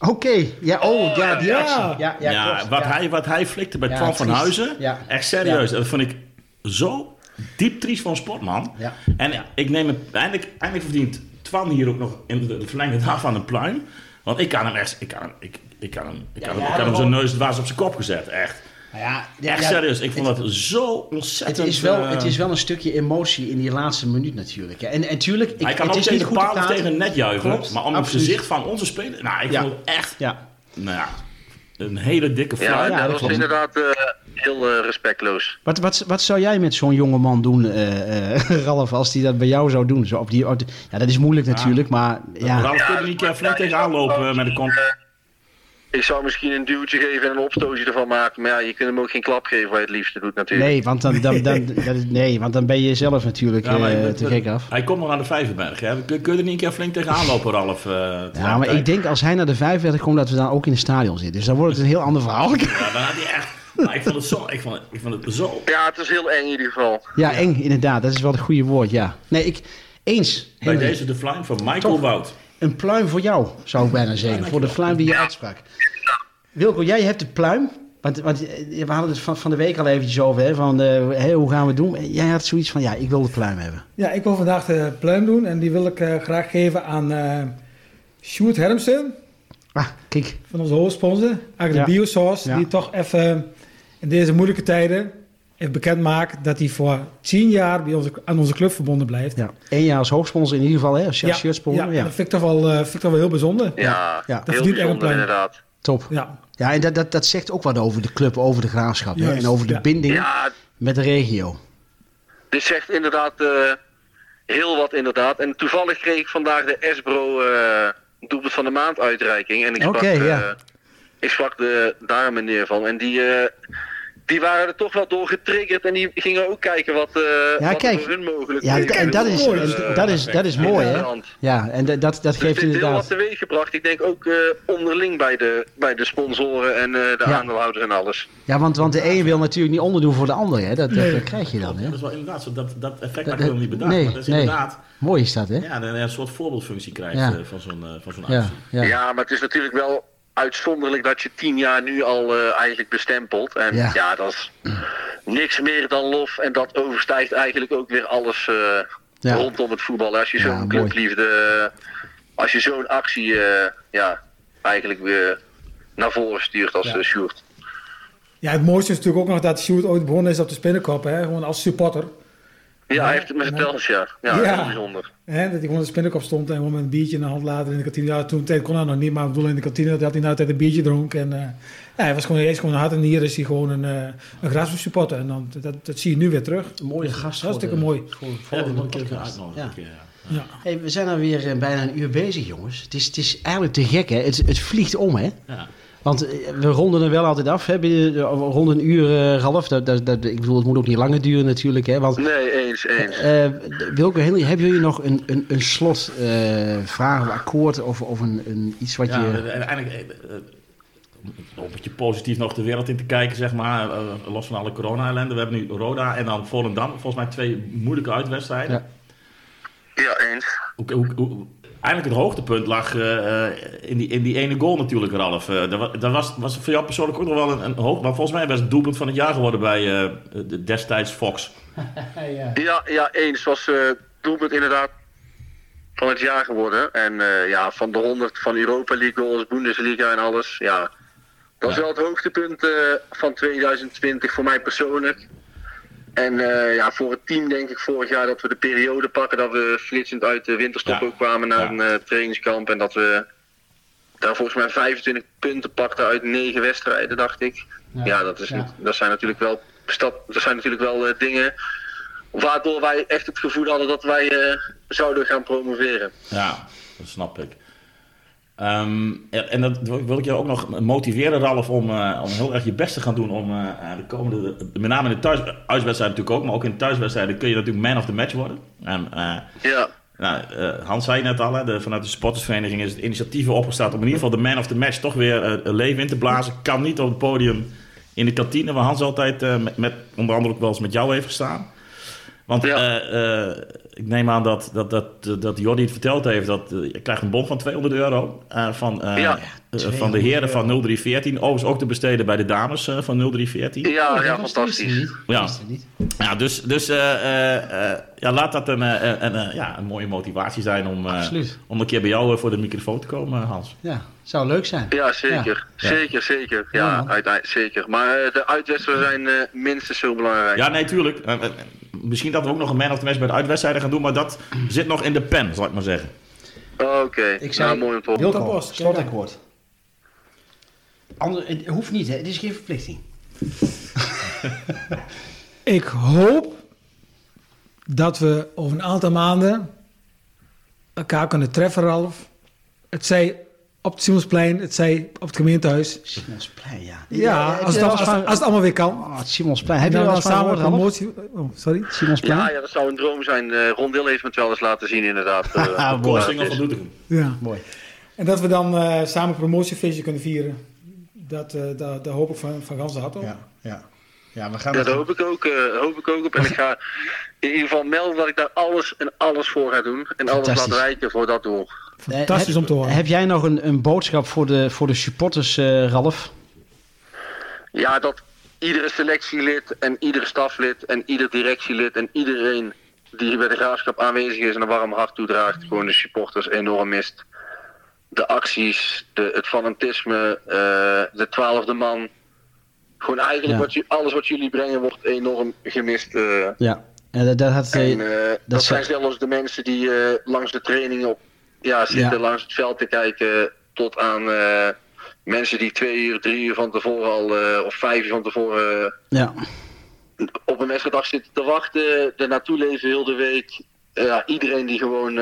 Oké, ja, oh, ja, die ja. actie. Ja, ja, Ja, klopt, wat, ja. Hij, wat hij flikte bij Ja, Twan van. Huizen. Ja. Echt serieus. Dat vond ik zo diep triest van sportman. Ja. En ik neem het... Eindelijk, eindelijk verdient Twan hier ook nog in de, de verlengde daarvan een pluim. Want ik kan hem echt... Ik kan hem, ik, ik kan hem, ik Ja, kan hem, ja, ik kan hem zijn neus dwars op zijn kop gezet. Echt. Nou ja, ja, Echt ja, serieus. Ik vond het- dat zo Het ontzettend... is, wel, eh, het is wel een stukje emotie in die laatste minuut natuurlijk. hè. En, en tuurlijk, ik, hij kan het ook is niet tegen goed of praten. tegen net juichen. Klopt, maar om het gezicht van onze speler... Nou, ik Ja. vond het echt... Ja, Nou ja, een hele dikke Ja, fluim. ja, dat dat was inderdaad eh, heel eh, respectloos. wat, wat, wat zou jij met zo'n jonge man doen, eh, eh, Ralf, als die dat bij jou zou doen? Zo op die, op de- ja, dat is moeilijk natuurlijk, maar ja. Ralf, kun je er niet een keer flink tegenaan lopen met de kont? Ik zou misschien een duwtje geven en een opstootje ervan maken. Maar ja, je kunt hem ook geen klap geven waar je het liefste doet natuurlijk. Nee, want dan, dan, dan, dat is- nee, want dan ben je zelf natuurlijk Ja, maar eh, te gek af. Hij komt nog aan de Vijverberg. Hè? Kun, kun je er niet een keer flink tegenaan lopen, Ralf? eh, Ja, maar ik denk als hij naar de 35 komt, dat we dan ook in het stadion zitten. Dus dan wordt het een heel ander verhaal. Ja, dan had hij echt... Maar ik vond het zo, ik vond het, ik vond het zo... Ja, het is heel eng in ieder geval. Ja, eng inderdaad. Dat is wel het goede woord, ja. Nee, ik... Eens. Bij Henry. deze de flying van Michael Toch? Wout. Een pluim voor jou, zou ik bijna zeggen. Voor de pluim die je uitsprak. Wilco, jij hebt de pluim. Want, want eh, we hadden het van, van de week al eventjes over. Hè, van, hè, hoe gaan we het doen? Jij had zoiets van, ja, ik wil de pluim hebben. Ja, ik wil vandaag de pluim doen en die wil ik eh, graag geven aan eh Sjoerd Hermsen Ah, kijk. van onze hoofdsponsor, Agri Ja. Biosauce, Ja. die toch even in deze moeilijke tijden even bekendmaakt dat hij voor 10 jaar bij onze, aan onze club verbonden blijft. Ja. Eén jaar als hoogsponsor in ieder geval, hè? Als ja, shirtsponsor. ja, Ja, dat vind ik toch wel, eh, vind ik toch wel heel bijzonder. Ja, Ja. Dat verdient echt een pluim. inderdaad. top. Ja, Ja, en dat, dat, dat zegt ook wat over de club, over de graafschap. Hè? Juist, En over de ja. binding Ja, met de regio. dit zegt inderdaad eh, heel wat inderdaad. En toevallig kreeg ik vandaag de Esbro eh doelpunt van de maand uitreiking. En ik sprak, Oké, eh, ja. ik sprak de, daar een meneer van. En die, eh, die waren er toch wel door getriggerd. En die gingen ook kijken wat, eh Ja, wat kijk. er voor hun mogelijk Ja, en dat is, en Eh, dat is, dat is mooi, hè? Ja, en dat, dat, dat Dus geeft dit heel wat inderdaad... teweeg gebracht. Ik denk ook eh, onderling bij de, bij de sponsoren en eh, de Ja. aandeelhouders en alles. Ja, want, want de een wil natuurlijk niet onderdoen voor de ander, hè? Dat, dat, Nee. dat krijg je dan, hè? Dat is wel inderdaad zo, dat, dat effect Dat- had ik nog niet bedacht. nee, maar dat is nee. inderdaad Mooi is dat, hè? ja, een soort voorbeeldfunctie krijgt Ja. eh, van zo'n eh, van zo'n actie. ja. Ja. maar het is natuurlijk wel uitzonderlijk dat je tien jaar nu al eh, eigenlijk bestempelt. En Ja. ja. dat is niks meer dan lof. En dat overstijgt eigenlijk ook weer alles eh, Ja. rondom het voetbal. Als je Ja, zo'n mooi. clubliefde, eh, als je zo'n actie eh, ja, eigenlijk weer naar voren stuurt als Ja. ja. Sjoerd. ja, het mooiste is natuurlijk ook nog dat Sjoerd ooit begonnen is op de spinnenkop, hè? gewoon als supporter. Ja, hij heeft het me verteld, ja. Ja, Ja. heel bijzonder. Hè, dat hij gewoon de spinnenkop stond en gewoon met een biertje in de hand later in de kantine. Ja, toen tijd kon hij nog niet, maar ik bedoel in de kantine dat hij nou altijd een biertje dronk. En, eh, ja, hij was gewoon, hij is gewoon hard en hier is hij gewoon een, uh, een Graafschap supporter. En dan, dat, dat zie je nu weer terug. Een mooie gast. Hartstikke mooi. Voor, Ja, voor dat de moet ik even podcast. uitnodigen. Ja. een keer, ja. Ja. Hey, we zijn alweer eh, bijna een uur bezig, jongens. Het is, het is eigenlijk te gek, hè? Het, het vliegt om, hè? Ja. Want eh, we ronden er wel altijd af, hè? Eh, Rond een uur, eh, Ralf. Dat, dat, dat, ik bedoel, het moet ook niet langer duren natuurlijk, hè? Want, Nee, eens, eens. eh Wilco, Henry, hebben jullie nog een, een, een slot eh, vraag of akkoord of, of een, een, iets wat Ja, je... eh, om een beetje positief nog de wereld in te kijken, zeg maar. los van alle corona-ellende. We hebben nu Roda en dan Volendam. Volgens mij twee moeilijke uitwedstrijden. Ja. Ja, eens. Hoe, hoe, hoe- eigenlijk het hoogtepunt lag eh, eh, in, die, in die ene goal natuurlijk, Ralf. Eh, dat, wa- dat was, was voor jou persoonlijk ook nog wel een, een hoog... Maar volgens mij was het doelpunt van het jaar geworden bij eh, de destijds Fox. Ja, ja eens was eh doelpunt inderdaad van het jaar geworden. En eh, ja, van de 100 van Europa League goals, Bundesliga en alles. Ja, dat is Ja. wel het hoogtepunt eh, van 2020 voor mij persoonlijk. En eh, ja, voor het team denk ik vorig jaar dat we de periode pakken. Dat we flitsend uit de winterstop Ja. ook kwamen naar Ja. een eh, trainingskamp. En dat we daar volgens mij 25 punten pakten uit 9 wedstrijden, dacht ik. Ja, dat, is, dat zijn natuurlijk wel, stap, dat zijn natuurlijk wel eh, dingen waardoor wij echt het gevoel hadden dat wij zouden gaan promoveren. Ja, dat snap ik. Ehm, en dat wil ik je ook nog motiveren, Ralf, om, eh, om heel erg je best te gaan doen om eh, eh, de komende, met name in de thuis, natuurlijk ook, maar ook in de thuiswedstrijden kun je natuurlijk man of the match worden. En, Ja, nou, Hans zei net al, hè, de, vanuit de supportersvereniging is het initiatief opgestart om in ieder geval de man of the match toch weer leven in te blazen. Kan niet op het podium in de kantine, waar Hans altijd met, met onder andere ook wel eens met jou heeft gestaan. Want Ja. eh, eh, ik neem aan dat, dat, dat, dat Jordi het verteld heeft. Dat, eh, je krijgt een bon van 200 euro van, Ja. van de heren van 0314. Overigens ook te besteden bij de dames van 0314. ja, Oh, ja fantastisch. niet. Ja. Dus, dus eh, eh, eh, ja, laat dat een, eh, een, een, ja, een mooie motivatie zijn om, eh, om een keer bij jou voor de microfoon te komen, Hans. Ja, zou leuk zijn. Ja, zeker. Ja. Zeker, zeker. Ja, Ja, man. uiteindelijk, zeker. Maar de uitwedstrijden zijn eh, minstens zo belangrijk. Ja, nee, tuurlijk. Misschien dat we ook nog een man of the match bij de uitwedstrijden gaan doen, maar dat zit nog in de pen, zal ik maar zeggen. Oké, Ik zei, nou, mooi om te horen. Wilco, Toppost, kijk slotakkoord. Ander, het hoeft niet, hè? Het is geen verplichting. Ik hoop dat we over een aantal maanden elkaar kunnen treffen, Ralf. Het zij op het Simonsplein, het zij op het gemeentehuis. Simonsplein, ja. Ja, als het, als, het allemaal weer kan. Oh, het Simonsplein. Heb je wel van samen Ralf? promotie. Oh, sorry. Simonsplein? Ja, ja, dat zou een droom zijn. Eh Rondil heeft me het wel eens laten zien, inderdaad. Eh, Ah, mooi. dat van Doetinchem. Ja. Mooi. En dat we dan eh, samen een promotiefeestje kunnen vieren. Dat, uh, daar, daar hoop ik van, van gans hart op. Ja, ja. Ja, we gaan ja, daar hoop ik, ook, uh, hoop ik ook op. En ik ga in ieder geval melden dat ik daar alles en alles voor ga doen. En alles laat wijken voor dat doel. Fantastisch om te horen. Heb jij nog een, een boodschap voor de, voor de supporters, uh, Ralf? Ja, dat iedere selectielid en iedere staflid en ieder directielid en iedereen die bij de graafschap aanwezig is en een warm hart toedraagt, gewoon de supporters enorm mist. De acties, de, het fanatisme, uh, de twaalfde man. Gewoon eigenlijk wat alles wat jullie brengen wordt enorm gemist. Uh. Ja, en dat, dat, had, en, uh, dat, dat zijn zelfs de mensen die langs de training op, ja, zitten, ja. langs het veld te kijken, tot aan mensen die twee uur, drie uur van tevoren al, uh, of vijf uur van tevoren uh, ja. op een wedstrijddag zitten te wachten, er naartoe leven heel de week. Uh, iedereen die gewoon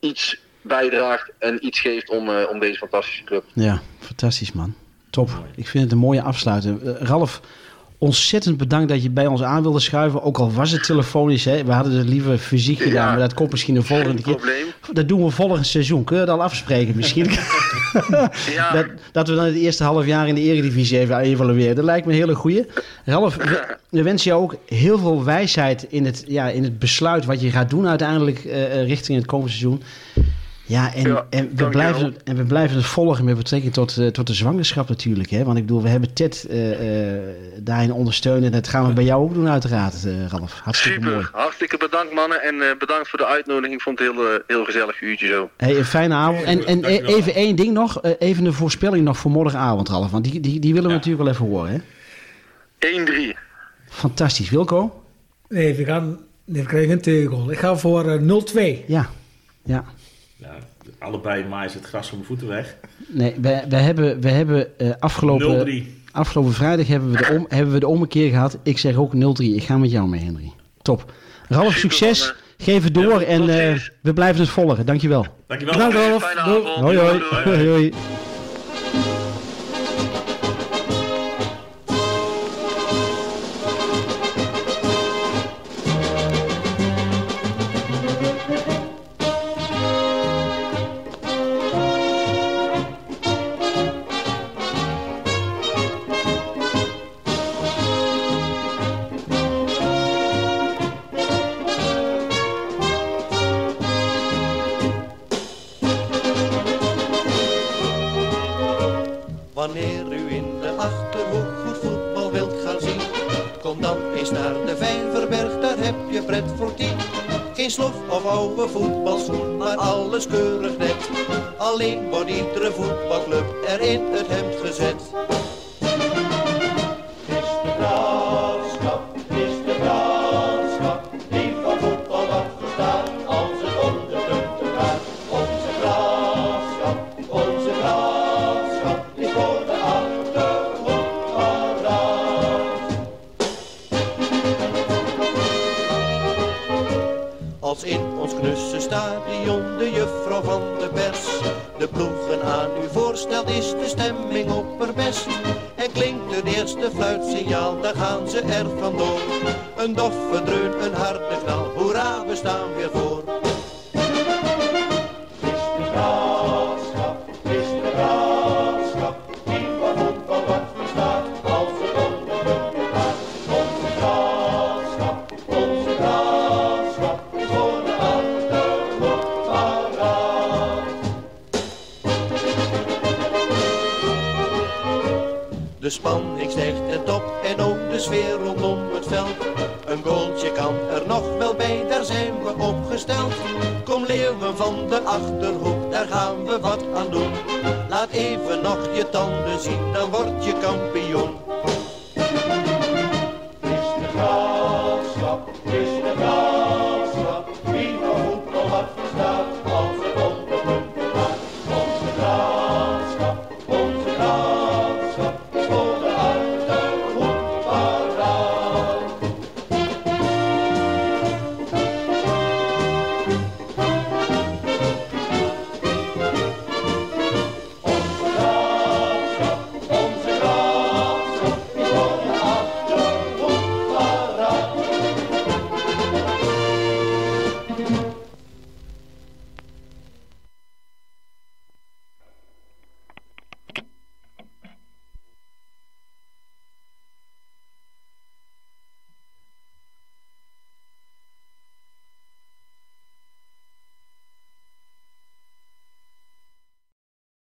iets bijdraagt en iets geeft om, om deze fantastische club. Ja, fantastisch man. Top. Ik vind het een mooie afsluiting. Ralf, ontzettend bedankt dat je bij ons aan wilde schuiven. Ook al was het telefonisch. Hè? We hadden het liever fysiek gedaan, ja, maar dat komt misschien de volgende keer. Probleem. Dat doen we volgend seizoen. Kun je dat al afspreken misschien? ja. dat, dat we dan het eerste half jaar in de eredivisie even evalueren. Dat lijkt me een hele goeie. Ralf, we, we wensen jou ook heel veel wijsheid in het, ja, in het besluit wat je gaat doen uiteindelijk uh, richting het komende seizoen. Ja, en, Ja, en, we blijven, en we blijven het volgen met betrekking tot, eh, tot de zwangerschap natuurlijk. Hè? Want ik bedoel, we hebben Ted eh, eh, daarin ondersteunen. En dat gaan we bij jou ook doen uiteraard, eh, Ralf. Hartstikke mooi. Super, hartstikke bedankt mannen en eh, bedankt voor de uitnodiging. Ik vond het heel, heel gezellig uurtje zo. Hey, een fijne avond. En, en even één ding nog. even een voorspelling nog voor morgenavond, Ralf. Want die, die, die willen we Ja. natuurlijk wel even horen. Hè? 1-3. Fantastisch. Wilco? Nee, we, gaan, we krijgen een tegengoal. Ik ga voor eh, 0-2. Ja. Ja. Ja, allebei maaien ze het gras van mijn voeten weg. Nee, we, we hebben, we hebben eh, afgelopen, 0-3. afgelopen vrijdag hebben we, de om, hebben we de ommekeer gehad. Ik zeg ook 0-3. Ik ga met jou mee, Henry. Top. Ralf, Super, succes. Geef het door Ja, en eh, we blijven het volgen. Dankjewel. Dankjewel. Bedankt, Ralf. Hoi, hoi. Hoi, hoi. in Een doffe